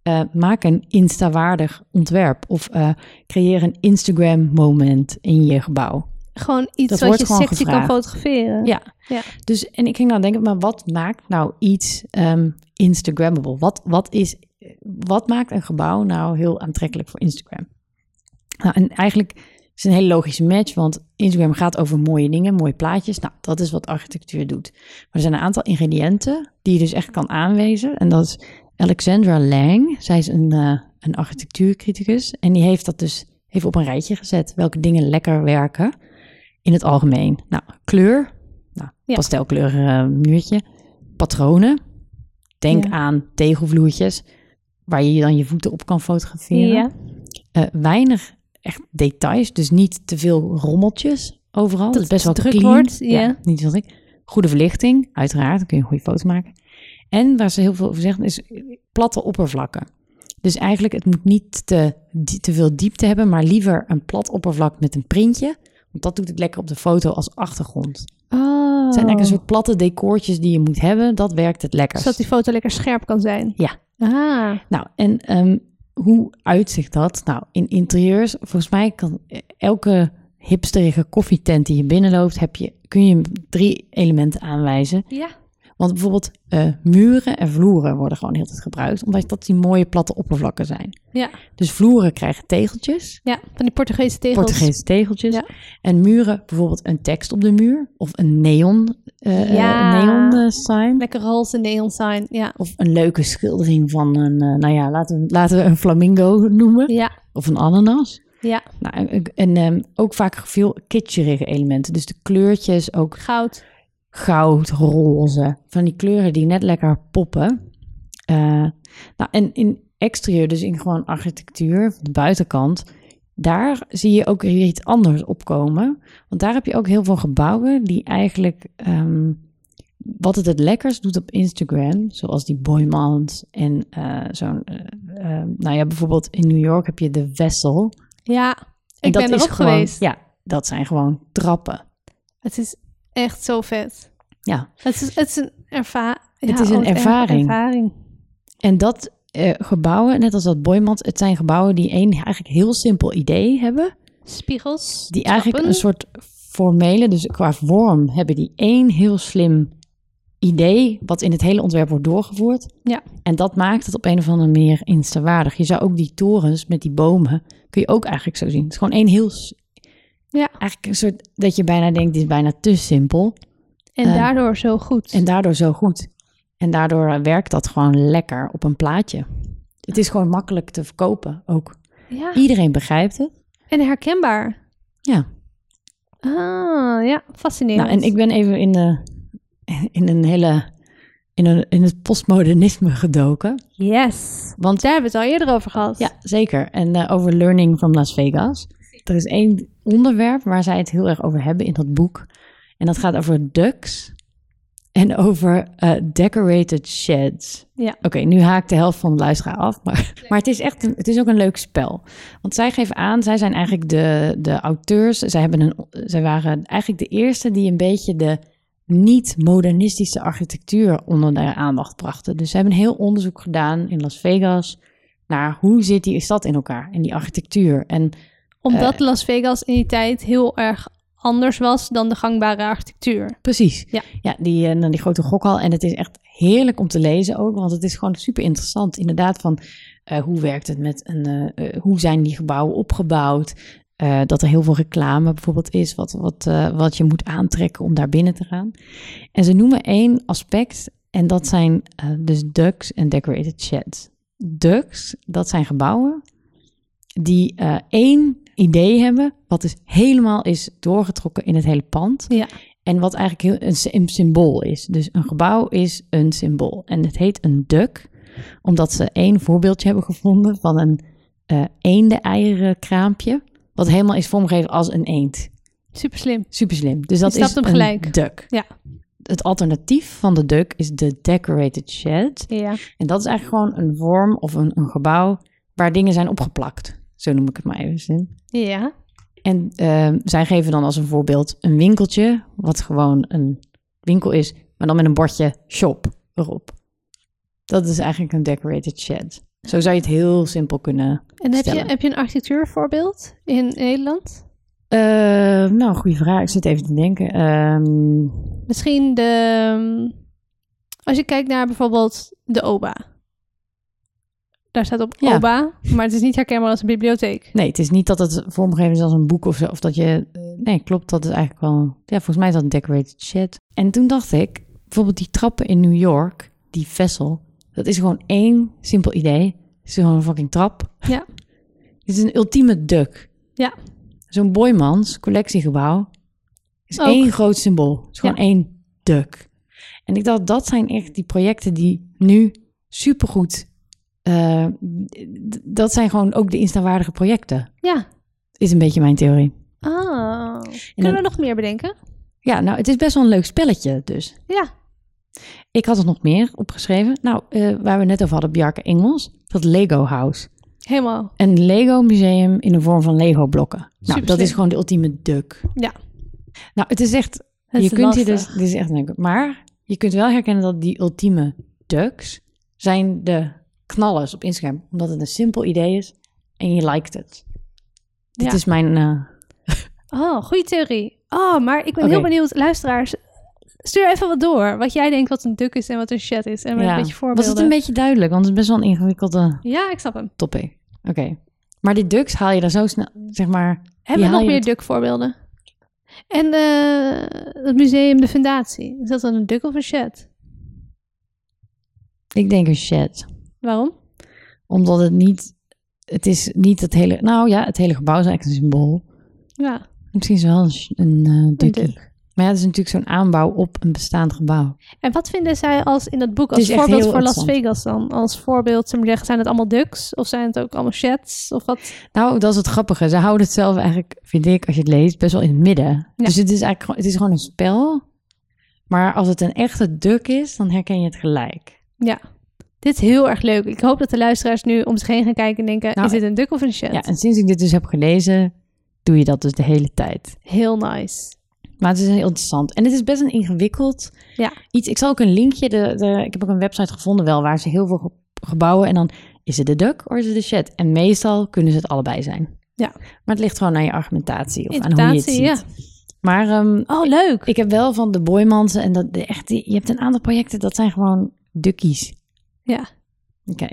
Eh, maak een insta-waardig ontwerp of eh, creëer een Instagram-moment in je gebouw. Gewoon iets Dat wat je sexy kan fotograferen. Ja. Ja. Dus, en ik ging nou denken, maar wat maakt nou iets ehm Instagrammable? Wat, wat, is, wat maakt een gebouw nou heel aantrekkelijk voor Instagram? Nou, en eigenlijk is het een hele logische match, want Instagram gaat over mooie dingen, mooie plaatjes. Nou, dat is wat architectuur doet. Maar er zijn een aantal ingrediënten die je dus echt kan aanwijzen. En dat is Alexandra Lang. Zij is een, eh, een architectuurcriticus. En die heeft dat dus even op een rijtje gezet. Welke dingen lekker werken in het algemeen. Nou, kleur. Nou, Ja. pastelkleurig eh, muurtje. Patronen. Denk Ja. aan tegelvloertjes waar je dan je voeten op kan fotograferen. Ja. Eh, weinig echt details, dus niet te veel rommeltjes overal. Dat, is best wel druk clean. wordt, ja. niet wat ik. Goede verlichting, uiteraard, dan kun je een goede foto maken. En waar ze heel veel over zeggen is platte oppervlakken. Dus eigenlijk, het moet niet te, te veel diepte hebben, maar liever een plat oppervlak met een printje. Want dat doet het lekker op de foto als achtergrond. Oh. Het zijn eigenlijk een soort platte decoortjes die je moet hebben. Dat werkt het lekkerst. Zodat die foto lekker scherp kan zijn. Ja. Ah. Nou, en ehm, hoe uitzicht dat? Nou, in interieurs, volgens mij kan elke hipsterige koffietent die je binnenloopt, heb je, kun je drie elementen aanwijzen. Ja. Want bijvoorbeeld eh, muren en vloeren worden gewoon heel tijd gebruikt, omdat dat die mooie platte oppervlakken zijn. Ja. Dus vloeren krijgen tegeltjes, Ja. Van die Portugese tegels. Portugese tegeltjes. Ja. En muren bijvoorbeeld een tekst op de muur, of een neon, eh Ja. neon eh, sign. Lekker roze neon sign. Ja. Of een leuke schildering van een, eh, nou ja, laten we, laten we een flamingo noemen. Ja. Of een ananas. Ja. Nou, en en ehm, ook vaak veel kitscherige elementen. Dus de kleurtjes, ook Goud. Goud, roze. Van die kleuren die net lekker poppen. Eh, nou, en in exterieur, dus in gewoon architectuur, de buitenkant... daar zie je ook weer iets anders opkomen. Want daar heb je ook heel veel gebouwen die eigenlijk... ehm, wat het het lekkers doet op Instagram, zoals die Boymans en eh, zo'n... eh, nou ja, bijvoorbeeld in New York heb je de Vessel... Ja. En Ik dat ben is erop gewoon, geweest. Ja, dat zijn gewoon trappen. Het is echt zo vet. Ja, Het is, het is een, erva Het is een ervaring. ervaring. en dat eh, gebouwen, net als dat Boymans, het zijn gebouwen die één eigenlijk heel simpel idee hebben. Spiegels. Die eigenlijk een soort formele, dus qua vorm hebben die één heel slim idee, wat in het hele ontwerp wordt doorgevoerd. Ja. En dat maakt het op een of andere manier instawaardig. Je zou ook die torens met die bomen, kun je ook eigenlijk zo zien. Het is gewoon één heel, Ja. eigenlijk een soort, dat je bijna denkt, dit is bijna te simpel. En eh, daardoor zo goed. En daardoor zo goed. En daardoor eh, werkt dat gewoon lekker op een plaatje. Het is gewoon makkelijk te verkopen ook. Ja. Iedereen begrijpt het. En herkenbaar. Ja. Ah, ja, fascinerend. Nou, en ik ben even in, de, in een hele... In, een, in het postmodernisme gedoken. Yes. Want Daar hebben we het al eerder over gehad. Ja, zeker. En eh, over Learning from Las Vegas. Er is één onderwerp waar zij het heel erg over hebben in dat boek. En dat gaat over ducks en over eh, decorated sheds. Ja. Oké, nu haak ik de helft van de luisteraar af. Maar, maar het is echt een, het is ook een leuk spel. Want zij geven aan, zij zijn eigenlijk de, de auteurs. Zij, hebben een, zij waren eigenlijk de eerste die een beetje de niet-modernistische architectuur onder de aandacht brachten. Dus ze hebben een heel onderzoek gedaan in Las Vegas naar hoe zit die stad in elkaar en die architectuur. En Omdat Eh. Las Vegas in die tijd heel erg anders was dan de gangbare architectuur. precies, Ja. ja die, dan die grote gokhal. En het is echt heerlijk om te lezen ook, want het is gewoon super interessant. Inderdaad, van eh, hoe werkt het met een, hoe zijn die gebouwen opgebouwd? Dat er heel veel reclame bijvoorbeeld is, wat, wat, wat je moet aantrekken om daar binnen te gaan. En ze noemen één aspect, en dat zijn dus ducks en decorated sheds. Ducks, dat zijn gebouwen die één idee hebben, wat dus helemaal is doorgetrokken in het hele pand. Ja. En wat eigenlijk heel, een, sy- een symbool is. Dus een gebouw is een symbool. En het heet een duck, omdat ze één voorbeeldje hebben gevonden van een eh eenden-eieren kraampje. Wat helemaal is vormgegeven als een eend. Super slim. Super slim. Dus dat is hem een gelijk. duck. Ja. Het alternatief van de duck is de decorated shed. Ja. En dat is eigenlijk gewoon een vorm of een, een gebouw waar dingen zijn opgeplakt. Zo noem ik het maar even. Ja. En ehm, zij geven dan als een voorbeeld een winkeltje, wat gewoon een winkel is, maar dan met een bordje shop erop. Dat is eigenlijk een decorated shed. Zo zou je het heel simpel kunnen En heb je, heb je een architectuurvoorbeeld in Nederland? Eh, nou, goede vraag. Ik zit even te denken. Ehm, Misschien de... Als je kijkt naar bijvoorbeeld de OBA. Daar staat op Ja. OBA, maar het is niet herkenbaar als een bibliotheek. nee, het is niet dat het vormgegeven is als een boek of zo. Of dat je. eh, nee, klopt. Dat is eigenlijk wel. Ja, volgens mij is dat een decorated shed. En toen dacht ik, bijvoorbeeld die trappen in New York, die vessel, dat is gewoon één simpel idee. Het is gewoon een fucking trap. Ja. *laughs* Het is een ultieme duck. Ja. Zo'n Boymans collectiegebouw is Ook. één groot symbool. Het is gewoon Ja. één duck. En ik dacht, dat zijn echt die projecten die nu supergoed... eh, dat zijn gewoon ook de instawaardige projecten. Ja. Is een beetje mijn theorie. En Kunnen dan- we nog meer bedenken? ja, nou, het is best wel een leuk spelletje dus. Ja. Ik had er nog meer opgeschreven. Nou, eh, waar we net over hadden, Bjarke Engels. Dat Lego House. Helemaal. Een Lego museum in de vorm van Lego blokken. Nou, dat is gewoon de ultieme duck. Ja. Nou, het is echt je is kunt hier dus, dit is echt leuk. Maar je kunt wel herkennen dat die ultieme ducks zijn de knallers op Instagram. Omdat het een simpel idee is en je liked het. Dit Ja. is mijn... eh, Oh, goede theorie. Oh, maar ik ben heel benieuwd. Luisteraars, stuur even wat door. Wat jij denkt wat een duck is en wat een chat is. En met ja. een beetje Was voorbeelden. het een beetje duidelijk? Want het is best wel een ingewikkelde Ja, ik snap hem. topic. Oké. Maar die ducks haal je dan zo snel, zeg maar... Hebben we nog meer duck voorbeelden? En eh, het museum De Fundatie. Is dat dan een duck of een chat? Ik denk een shed. Waarom? Omdat het niet... Het is niet het hele... Nou ja, het hele gebouw is eigenlijk een symbool. Ja, Misschien is wel een, een eh. Maar ja, het is natuurlijk zo'n aanbouw op een bestaand gebouw. En wat vinden zij als in dat boek als voorbeeld voor Las. Vegas dan? Als voorbeeld, we zeggen, zijn het allemaal ducks? Of zijn het ook allemaal chats? Of wat? Nou, dat is het grappige. Ze houden het zelf eigenlijk, vind ik, als je het leest, best wel in het midden. Dus het is eigenlijk het is gewoon een spel. Maar als het een echte duck is, dan herken je het gelijk. Ja. Dit is heel erg leuk. Ik hoop dat de luisteraars nu om zich heen gaan kijken en denken, Nou, is dit een duck of een chat? Ja, en sinds ik dit dus heb gelezen, doe je dat dus de hele tijd. Heel nice. Maar het is heel interessant. En het is best een ingewikkeld Ja. iets. Ik zal ook een linkje, de, de, ik heb ook een website gevonden wel, waar ze heel veel ge- gebouwen en dan is het de duck of is het de chat? En meestal kunnen ze het allebei zijn. Ja. Maar het ligt gewoon aan je argumentatie of aan hoe je het ziet. Maar ehm, Oh, leuk. Ik heb wel van de Boymansen en dat de echt, die- je hebt een aantal projecten dat zijn gewoon duckies. Ja. Oké.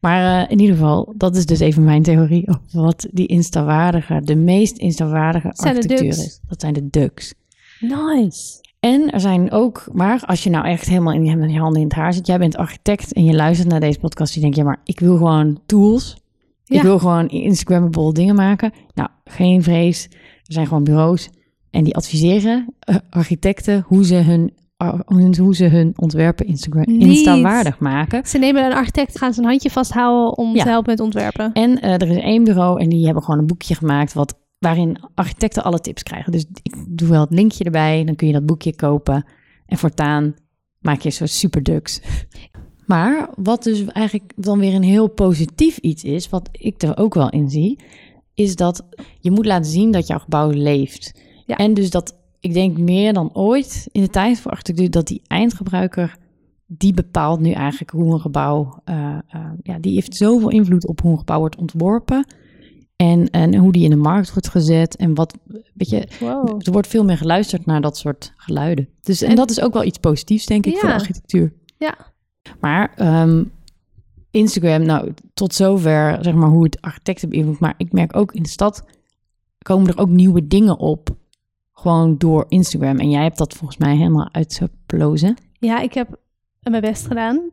Maar eh, in ieder geval, dat is dus even mijn theorie over wat die instawaardige, de meest instawaardige architectuur is. Dat zijn de ducks. Nice. En er zijn ook, maar als je nou echt helemaal in je, handen in het haar zit, jij bent architect en je luistert naar deze podcast, je denkt, ja, maar ik wil gewoon tools. Ja. Ik wil gewoon Instagrammable dingen maken. Nou, geen vrees. Er zijn gewoon bureaus en die adviseren eh, architecten hoe ze hun, hoe ze hun ontwerpen Instagram Niet. Insta-waardig maken. Ze nemen een architect, gaan zijn handje vasthouden om Ja. te helpen met ontwerpen. En eh, er is één bureau en die hebben gewoon een boekje gemaakt wat, waarin architecten alle tips krijgen. Dus ik doe wel het linkje erbij, dan kun je dat boekje kopen. En voortaan maak je zo super ducks. *laughs* Maar wat dus eigenlijk dan weer een heel positief iets is, wat ik er ook wel in zie, is dat je moet laten zien dat jouw gebouw leeft. Ja. En dus dat ik denk meer dan ooit in de tijd voor architectuur dat die eindgebruiker die bepaalt nu eigenlijk hoe een gebouw, eh, eh, ja, die heeft zoveel invloed op hoe een gebouw wordt ontworpen. En, en hoe die in de markt wordt gezet. En wat, weet je, Wow. er wordt veel meer geluisterd naar dat soort geluiden. Dus, en, En- dat is ook wel iets positiefs, denk ik, voor de architectuur. Ja. Maar ehm, Instagram, nou, tot zover, zeg maar, hoe het architecten beïnvloedt. Maar ik merk ook in de stad komen er ook nieuwe dingen op. Gewoon door Instagram. En jij hebt dat volgens mij helemaal uitgeplozen. Ja, ik heb mijn best gedaan.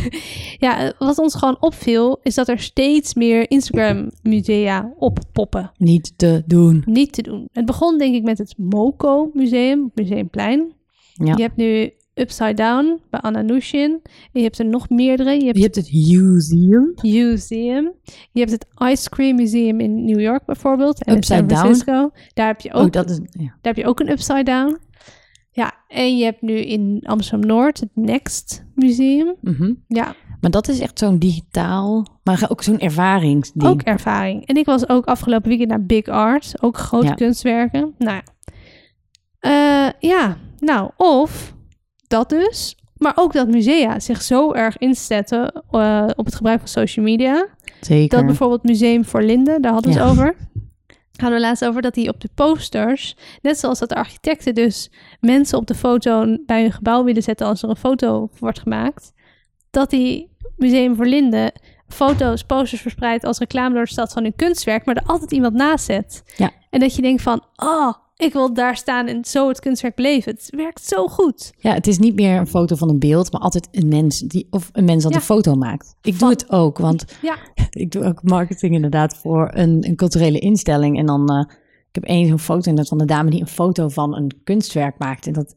*laughs* ja, wat ons gewoon opviel, is dat er steeds meer Instagram-musea oppoppen. Niet te doen. Niet te doen. Het begon denk ik met het MoCo Museum, Museumplein. Ja. Je hebt nu Upside Down bij Anna Nushin. En je hebt er nog meerdere. Je hebt Je hebt het museum. Museum. Je hebt het Ice Cream Museum in New York bijvoorbeeld. En Upside in San Francisco. Daar heb je ook Oh, dat is, ja. Daar heb je ook een Upside Down. Ja, en je hebt nu in Amsterdam-Noord het Next Museum. Mhm. Ja, Maar dat is echt zo'n digitaal, maar ook zo'n ervaringsding. ook ervaring. En ik was ook afgelopen weekend naar Big Art. Ook grote Ja. kunstwerken. Nou, ja. Eh, ja, nou, of dat dus. Maar ook dat musea zich zo erg inzetten eh, op het gebruik van social media. Zeker. Dat bijvoorbeeld Museum voor Linden, daar hadden we Ja. het over. Hadden we laatst over dat die op de posters, net zoals dat de architecten dus mensen op de foto bij hun gebouw willen zetten als er een foto wordt gemaakt, dat die Museum voor Linden foto's, posters verspreidt als reclame door de stad van hun kunstwerk, maar er altijd iemand naast zet. Ja. En dat je denkt van, oh, ik wil daar staan en zo het kunstwerk beleven. Het werkt zo goed. Ja, het is niet meer een foto van een beeld, maar altijd een mens die of een mens dat Ja. een foto maakt. Ik doe het ook, want Ja. *laughs* ik doe ook marketing inderdaad voor een, een culturele instelling. En dan, eh, ik heb één zo'n foto inderdaad van de dame die een foto van een kunstwerk maakt. En dat,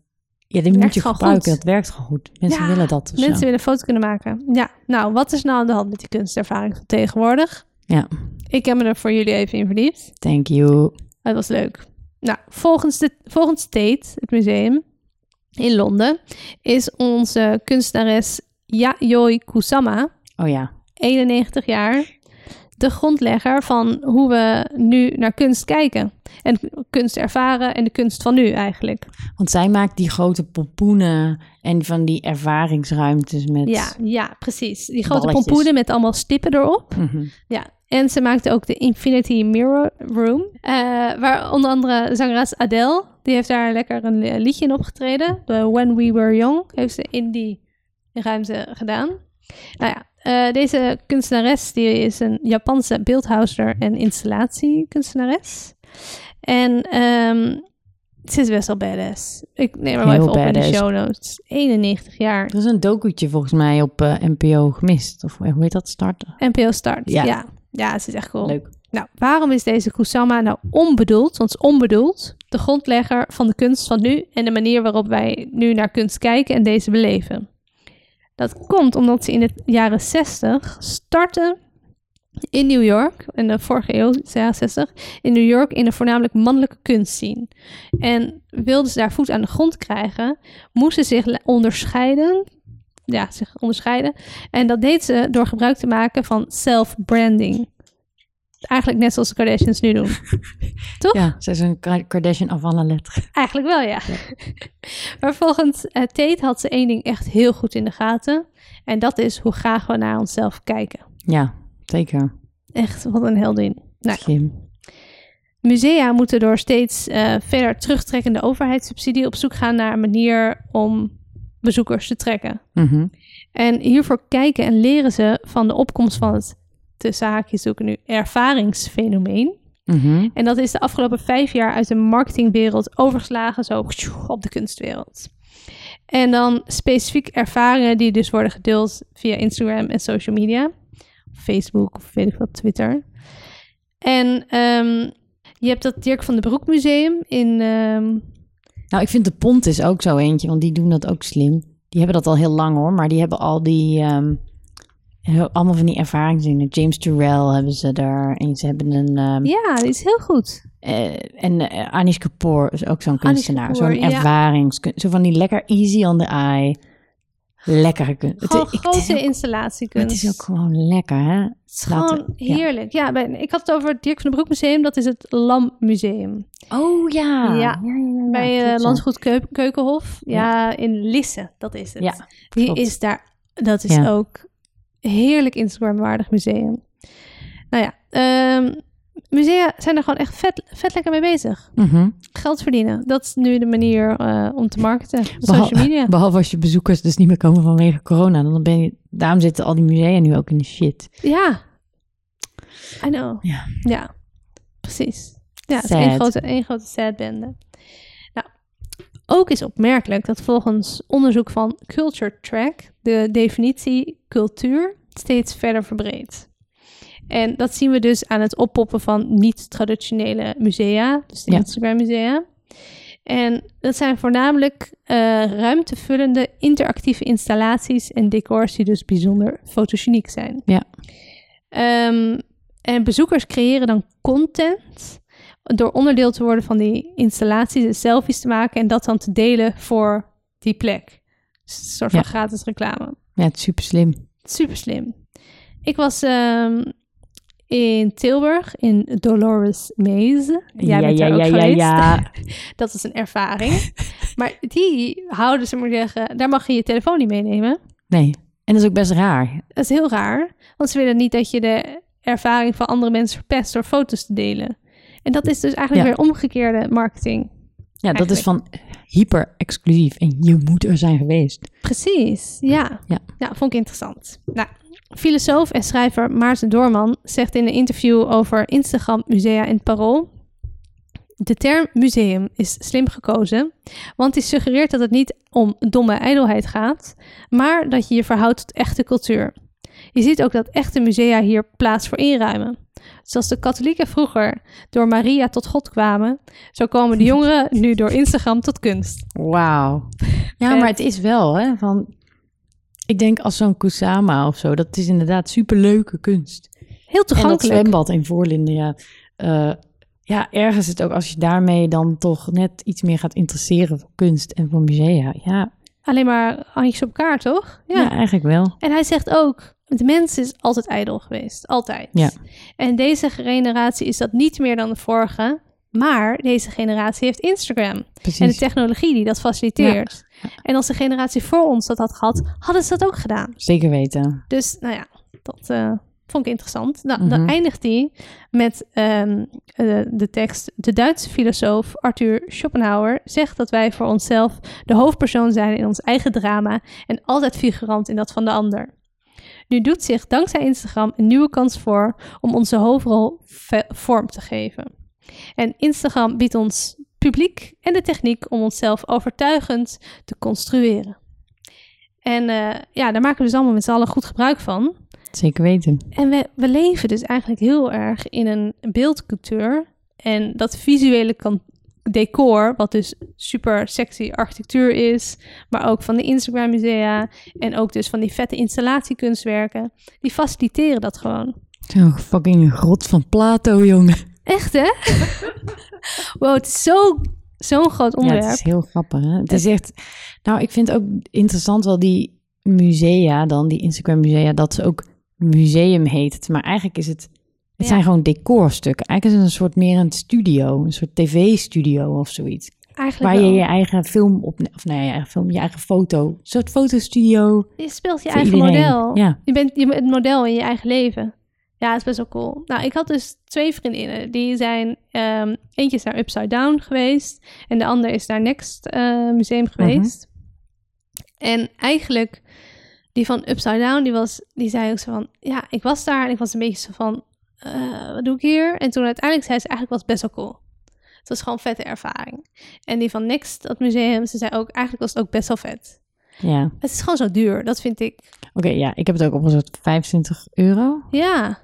ja, die moet je gebruiken. goed. Dat werkt gewoon goed. Mensen Ja, willen dat. of Mensen willen een foto kunnen maken. Ja, nou, wat is nou aan de hand met die kunstervaring van tegenwoordig? Ja, Ik heb me er voor jullie even in verdiept. thank you. Het was leuk. Nou, volgens, de, volgens Tate, het museum in Londen, is onze kunstenares Yayoi Kusama, Oh ja, 91 jaar, de grondlegger van hoe we nu naar kunst kijken. En kunst ervaren en de kunst van nu eigenlijk. want zij maakt die grote pompoenen en van die ervaringsruimtes met... Ja, ja, precies. Die grote Balletjes. pompoenen met allemaal stippen erop. Mhm. Ja, en ze maakte ook de Infinity Mirror Room. eh, waar onder andere zangeres Adele, die heeft daar lekker een liedje in opgetreden. De When We Were Young heeft ze in die ruimte gedaan. Nou ja, eh, deze kunstenares die is een Japanse beeldhouwer en installatiekunstenares. En ehm, ze is best wel badass. Ik neem hem even op in de show notes. 91 jaar. Er is een docu'tje volgens mij op eh, NPO gemist. Of hoe heet dat? Start? NPO Start. Ja. Ja. Ja. ze is echt cool. Leuk. Nou, waarom is deze Kusama nou onbedoeld, want het onbedoeld, de grondlegger van de kunst van nu en de manier waarop wij nu naar kunst kijken en deze beleven? Dat komt omdat ze in de jaren 60 startte in New York, in de vorige eeuw, de jaren 60, in New York in een voornamelijk mannelijke kunst zien. En wilden ze daar voet aan de grond krijgen, moesten ze zich onderscheiden, ja, zich onderscheiden. En dat deed ze door gebruik te maken van self-branding. Eigenlijk net zoals de Kardashians nu doen. *laughs* Toch? Ja, zij is een Ka- Kardashian af alle letteren. Eigenlijk wel, ja. *laughs* maar volgens uh, Tate had ze één ding echt heel goed in de gaten. En dat is hoe graag we naar onszelf kijken. Ja, zeker. Echt, wat een heldin. Nou, Slim. musea moeten door steeds eh, verder terugtrekkende overheidssubsidie op zoek gaan naar een manier om bezoekers te trekken. Mhm. En hiervoor kijken en leren ze van de opkomst van het tussen haakjes zoeken nu ervaringsfenomeen. Mhm. En dat is de afgelopen vijf jaar uit de marketingwereld overgeslagen, zo op de kunstwereld. En dan specifiek ervaringen die dus worden gedeeld via Instagram en social media. Facebook of weet ik wat, Twitter. En ehm, je hebt dat Dirk van den Broek Museum in... ehm, Nou, ik vind de Pont is ook zo eentje, want die doen dat ook slim. Die hebben dat al heel lang hoor, maar die hebben al die... ehm, heel- allemaal van die ervaringsdingen. James Turrell hebben ze daar. En ze hebben een... ehm, ja, die is heel goed. eh, en eh, Anish Kapoor is ook zo'n kunstenaar. Zo'n ja. ervaringskunst. Zo van die lekker easy on the eye. Lekkere kunst. Gewoon het grote ook- installatiekunst. het is ook gewoon lekker, hè? Het is gewoon heerlijk. Ja, bij- ik had het over het Dirk van den Broek Museum. Dat is het Lam Museum. Oh ja. Ja, bij ja. Landgoed Keu- Keukenhof. Ja, in Lisse. Dat is het. Ja, Die klopt. is daar. Dat is ook heerlijk Instagram-waardig museum. Nou ja, ehm, musea zijn er gewoon echt vet, vet lekker mee bezig. Mhm. Geld verdienen. Dat is nu de manier eh, om te marketen. Behal- social media. *laughs* Behalve als je bezoekers dus niet meer komen vanwege corona. Dan ben je, daarom zitten al die musea nu ook in de shit. Ja. I know. Ja. Ja, precies. Ja, het is één grote, één grote sad bende. Nou, ook is opmerkelijk dat volgens onderzoek van Culture Track de definitie cultuur steeds verder verbreedt. En dat zien we dus aan het oppoppen van niet-traditionele musea, dus de Ja. Instagram-musea. En dat zijn voornamelijk eh, ruimtevullende interactieve installaties en decors die dus bijzonder fotogeniek zijn. Ja. Ehm, en bezoekers creëren dan content door onderdeel te worden van die installaties, en selfies te maken en dat dan te delen voor die plek. Dus een soort van Ja. gratis reclame. Ja, het is super slim. Super slim. Ik was ehm, in Tilburg in Dolores Maze. Jij bent daar ook geweest. ja. *laughs* Dat is een ervaring. maar die houden ze maar zeggen, daar mag je je telefoon niet meenemen. Nee. En dat is ook best raar. Dat is heel raar, want ze willen niet dat je de ervaring van andere mensen verpest door foto's te delen. En dat is dus eigenlijk Ja. weer omgekeerde marketing. Ja, dat is van hyper exclusief. En je moet er zijn geweest. Precies, ja. Ja. Nou, vond ik interessant. Nou, filosoof en schrijver Maarten Doorman zegt in een interview over Instagram, musea en parool... De term museum is slim gekozen, want die suggereert dat het niet om domme ijdelheid gaat, maar dat je je verhoudt tot echte cultuur. Je ziet ook dat echte musea hier plaats voor inruimen. Zoals de katholieken vroeger door Maria tot God kwamen, zo komen de jongeren nu door Instagram tot kunst. Wauw. Ja, maar het is wel, hè, van... Ik denk als zo'n Kusama of zo, dat is inderdaad superleuke kunst. Heel En dat toegankelijk. zwembad in Voorlinden, ja. Eh, ja, ergens het ook als je daarmee dan toch net iets meer gaat interesseren voor kunst en voor musea. Ja, Alleen maar handjes op elkaar, toch? ja. eigenlijk wel. En hij zegt ook, de mens is altijd ijdel geweest. Altijd. Ja. En deze generatie is dat niet meer dan de vorige. Maar deze generatie heeft Instagram. En de Precies. technologie die dat faciliteert. En als de generatie voor ons dat had gehad, hadden ze dat ook gedaan. Zeker weten. Dus nou ja, dat eh, vond ik interessant. Nou, Mhm. Dan eindigt hij met ehm, eh, de tekst. De Duitse filosoof Arthur Schopenhauer zegt dat wij voor onszelf de hoofdpersoon zijn in ons eigen drama en altijd figurant in dat van de ander. Nu doet zich dankzij Instagram een nieuwe kans voor om onze hoofdrol vorm te geven. En Instagram biedt ons publiek en de techniek om onszelf overtuigend te construeren. En eh, ja, daar maken we dus allemaal met z'n allen goed gebruik van. Zeker weten. En we, we leven dus eigenlijk heel erg in een beeldcultuur. En dat visuele kan decor, wat dus super sexy architectuur is, maar ook van de Instagram musea en ook dus van die vette installatiekunstwerken, die faciliteren dat gewoon. Zo'n fucking grot van Plato, jongen. Echt hè? *laughs* wow, het is zo, zo'n groot Ja, onderwerp. het is heel grappig. Hè? Het is echt... Nou, ik vind ook interessant wel die musea dan, die Instagram musea, dat ze ook museum heet. Maar eigenlijk is het... Het Ja. zijn gewoon decorstukken. Eigenlijk is het een soort meer een studio. Een soort tv-studio of zoiets. Eigenlijk Waar je wel. je eigen film op... Of nee, je eigen film, je eigen foto. Een soort fotostudio Je speelt je eigen iedereen. model. Ja. Je bent je bent het model in je eigen leven. Ja, het is best wel cool. Nou, ik had dus twee vriendinnen. Die zijn... ehm, eentje is naar Upside Down geweest. En de ander is naar Next eh, Museum geweest. En eigenlijk... Die van Upside Down, die, was, die zei ook zo van... Ja, ik was daar en ik was een beetje zo van... eh, wat doe ik hier? En toen uiteindelijk zei ze, eigenlijk was het best wel cool. Het was gewoon een vette ervaring. En die van Next, dat museum, ze zei ook, eigenlijk was het ook best wel vet. Ja. Het is gewoon zo duur, dat vind ik. Oké, ja, ik heb het ook opgezet. 25 euro. Ja.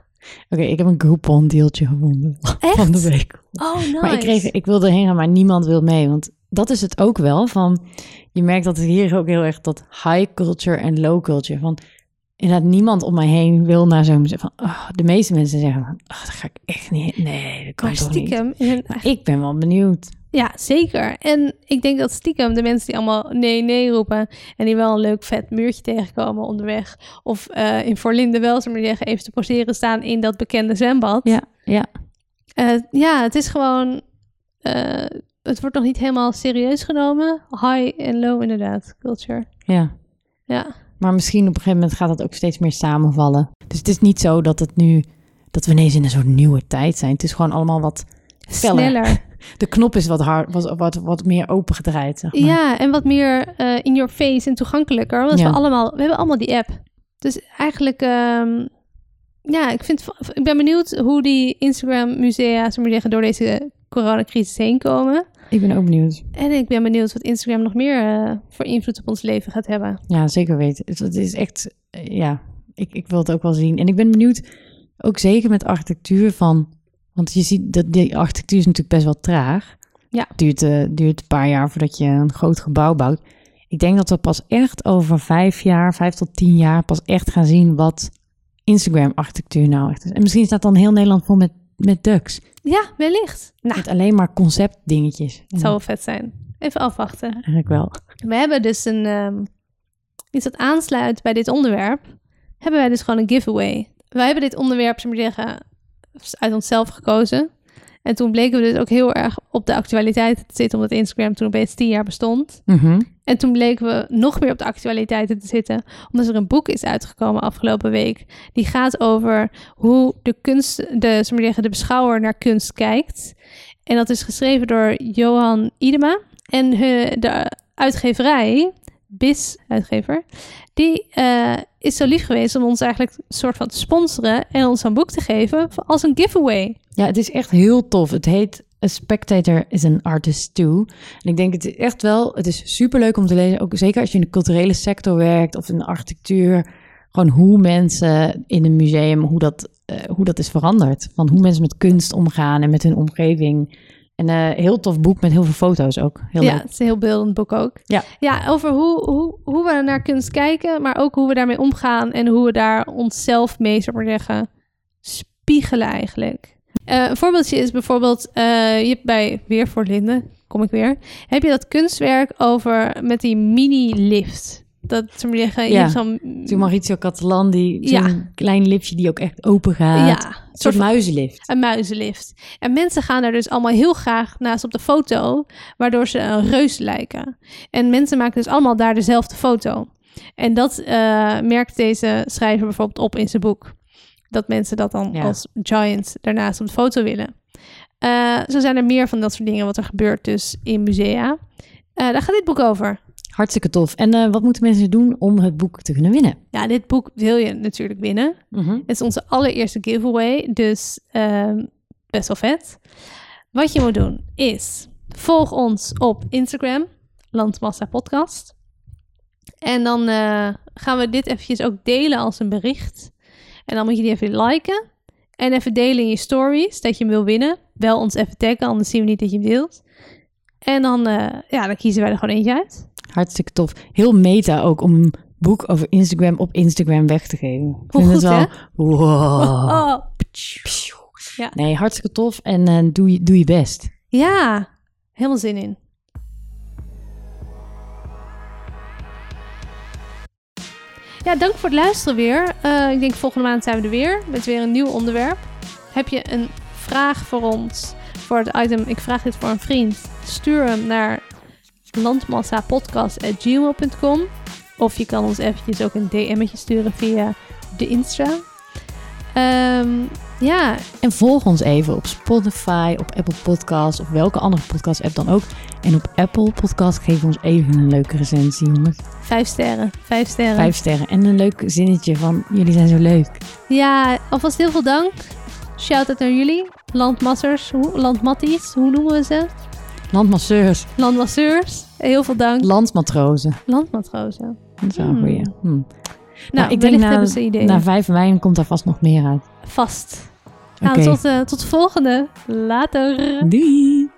Oké, ik heb een Groupon deeltje gevonden Echt? van de week. Oh, nice. Maar ik, kreeg, ik wilde heen gaan, maar niemand wil mee. Want dat is het ook wel. Van, je merkt dat het hier ook heel erg dat high culture en low culture. Van, inderdaad, niemand om mij heen wil naar zo'n museum. Van, oh, de meeste mensen zeggen van, oh, dat ga ik echt niet. Nee, dat kan maar toch niet. stiekem, in een- Ik ben wel benieuwd. Ja, zeker. En ik denk dat stiekem de mensen die allemaal nee, nee roepen en die wel een leuk vet muurtje tegenkomen onderweg, of eh, in Voorlinde maar zeggen, even te poseren staan in dat bekende zwembad. Ja, ja. Eh, ja, het is gewoon. eh, het wordt nog niet helemaal serieus genomen. High en low, inderdaad, culture. ja. Ja, Maar misschien op een gegeven moment gaat dat ook steeds meer samenvallen. Dus het is niet zo dat het nu, dat we ineens in een soort nieuwe tijd zijn. Het is gewoon allemaal wat feller. sneller. *laughs* De knop is wat, hard, wat, wat, wat meer opengedraaid, zeg maar. Ja, en wat meer eh, in your face en toegankelijker. Want Ja. we, allemaal, we hebben allemaal die app. Dus eigenlijk, ehm, ja, ik, vind, ik ben benieuwd hoe die Instagram-musea, zeggen, door deze coronacrisis heen komen. Ik ben ook benieuwd. En ik ben benieuwd wat Instagram nog meer eh, voor invloed op ons leven gaat hebben. Ja, zeker weten. Het, het is echt, eh, ja, ik, ik wil het ook wel zien. En ik ben benieuwd, ook zeker met architectuur van, want je ziet dat die architectuur is natuurlijk best wel traag. Ja. Duurt, eh, duurt een paar jaar voordat je een groot gebouw bouwt. Ik denk dat we pas echt over vijf jaar, vijf tot tien jaar, pas echt gaan zien wat Instagram-architectuur nou echt is. En misschien staat dan heel Nederland vol met, met ducks. Ja, wellicht. Nou, Met alleen maar conceptdingetjes. het zou wel vet zijn. Even afwachten. Eigenlijk wel. We hebben dus een, ehm, iets dat aansluit bij dit onderwerp, hebben wij dus gewoon een giveaway. Wij hebben dit onderwerp, zullen we zeggen, uit onszelf gekozen. En toen bleken we dus ook heel erg op de actualiteiten te zitten, omdat Instagram toen opeens tien jaar bestond. Mhm. En toen bleken we nog meer op de actualiteiten te zitten, omdat er een boek is uitgekomen afgelopen week. Die gaat over hoe de kunst, de, zeggen, de beschouwer naar kunst kijkt. En dat is geschreven door Johan Idema. En he- de uitgeverij, BIS uitgever, die eh, is zo lief geweest om ons eigenlijk een soort van te sponsoren en ons een boek te geven als een giveaway. Ja, het is echt heel tof. Het heet A Spectator is an Artist Too. En ik denk het is echt wel, het is superleuk om te lezen. Ook zeker als je in de culturele sector werkt of in de architectuur. Gewoon hoe mensen in een museum, hoe dat, eh, hoe dat is veranderd. Van hoe mensen met kunst omgaan en met hun omgeving. En een heel tof boek met heel veel foto's ook. Heel ja, leuk. het is een heel beeldend boek ook. Ja. ja over hoe, hoe, hoe we naar kunst kijken, maar ook hoe we daarmee omgaan en hoe we daar onszelf mee, zou maar zeggen, spiegelen eigenlijk. Eh, een voorbeeldje is bijvoorbeeld, eh, je hebt bij Weer voor Linden, kom ik weer, heb je dat kunstwerk over met die mini-lift. Dat, ik maar zeggen, Ja. zo'n... Toen Maurizio Catalan, die Ja. klein liftje die ook echt open gaat. Ja, Een soort muizenlift. een muizenlift. En mensen gaan daar dus allemaal heel graag naast op de foto, waardoor ze een reus lijken. En mensen maken dus allemaal daar dezelfde foto. En dat eh, merkt deze schrijver bijvoorbeeld op in zijn boek. Dat mensen dat dan Ja. als giant daarnaast op de foto willen. Eh, zo zijn er meer van dat soort dingen wat er gebeurt dus in musea. Eh, daar gaat dit boek over. Hartstikke tof. En eh, wat moeten mensen doen om het boek te kunnen winnen? Ja, dit boek wil je natuurlijk winnen. Het is onze allereerste giveaway, dus ehm, best wel vet. Wat je moet doen is, volg ons op Instagram, Landmassa Podcast. En dan eh, gaan we dit eventjes ook delen als een bericht. En dan moet je die even liken. En even delen in je stories dat je hem wil winnen. Wel ons even taggen, anders zien we niet dat je hem deelt. En dan, eh, ja, dan kiezen wij er gewoon eentje uit. Hartstikke tof. Heel meta ook om een boek over Instagram op Instagram weg te geven. Ik Hoe vind goed, het wel. Wow. Oh, Ja. Nee, hartstikke tof. En eh, doe, je, doe je best. ja, helemaal zin in. Ja, dank voor het luisteren weer. Eh, ik denk volgende maand zijn we er weer met weer een nieuw onderwerp. Heb je een vraag voor ons voor het item Ik vraag dit voor een vriend? Stuur hem naar landmassapodcast.gmail.com Of je kan ons eventjes ook een DM'tje sturen via de Insta. Ehm, ja, En volg ons even op Spotify, op Apple Podcasts of welke andere podcast app dan ook. En op Apple Podcast geef ons even een leuke recensie, jongens. vijf sterren. Vijf sterren. Vijf sterren. En een leuk zinnetje van jullie zijn zo leuk. Ja, alvast heel veel dank. shout-out naar jullie. Landmassers, landmatties, hoe noemen we ze? Landmasseurs, Landmasseurs. Heel veel dank. landmatrozen. Landmatrozen. Dat is wel een Hmm. goeie. Hmm. Nou, ik denk na, hebben ze ideeën. na 5 mei komt daar vast nog meer uit. Vast. Nou, tot, eh, tot de volgende. Later. doei!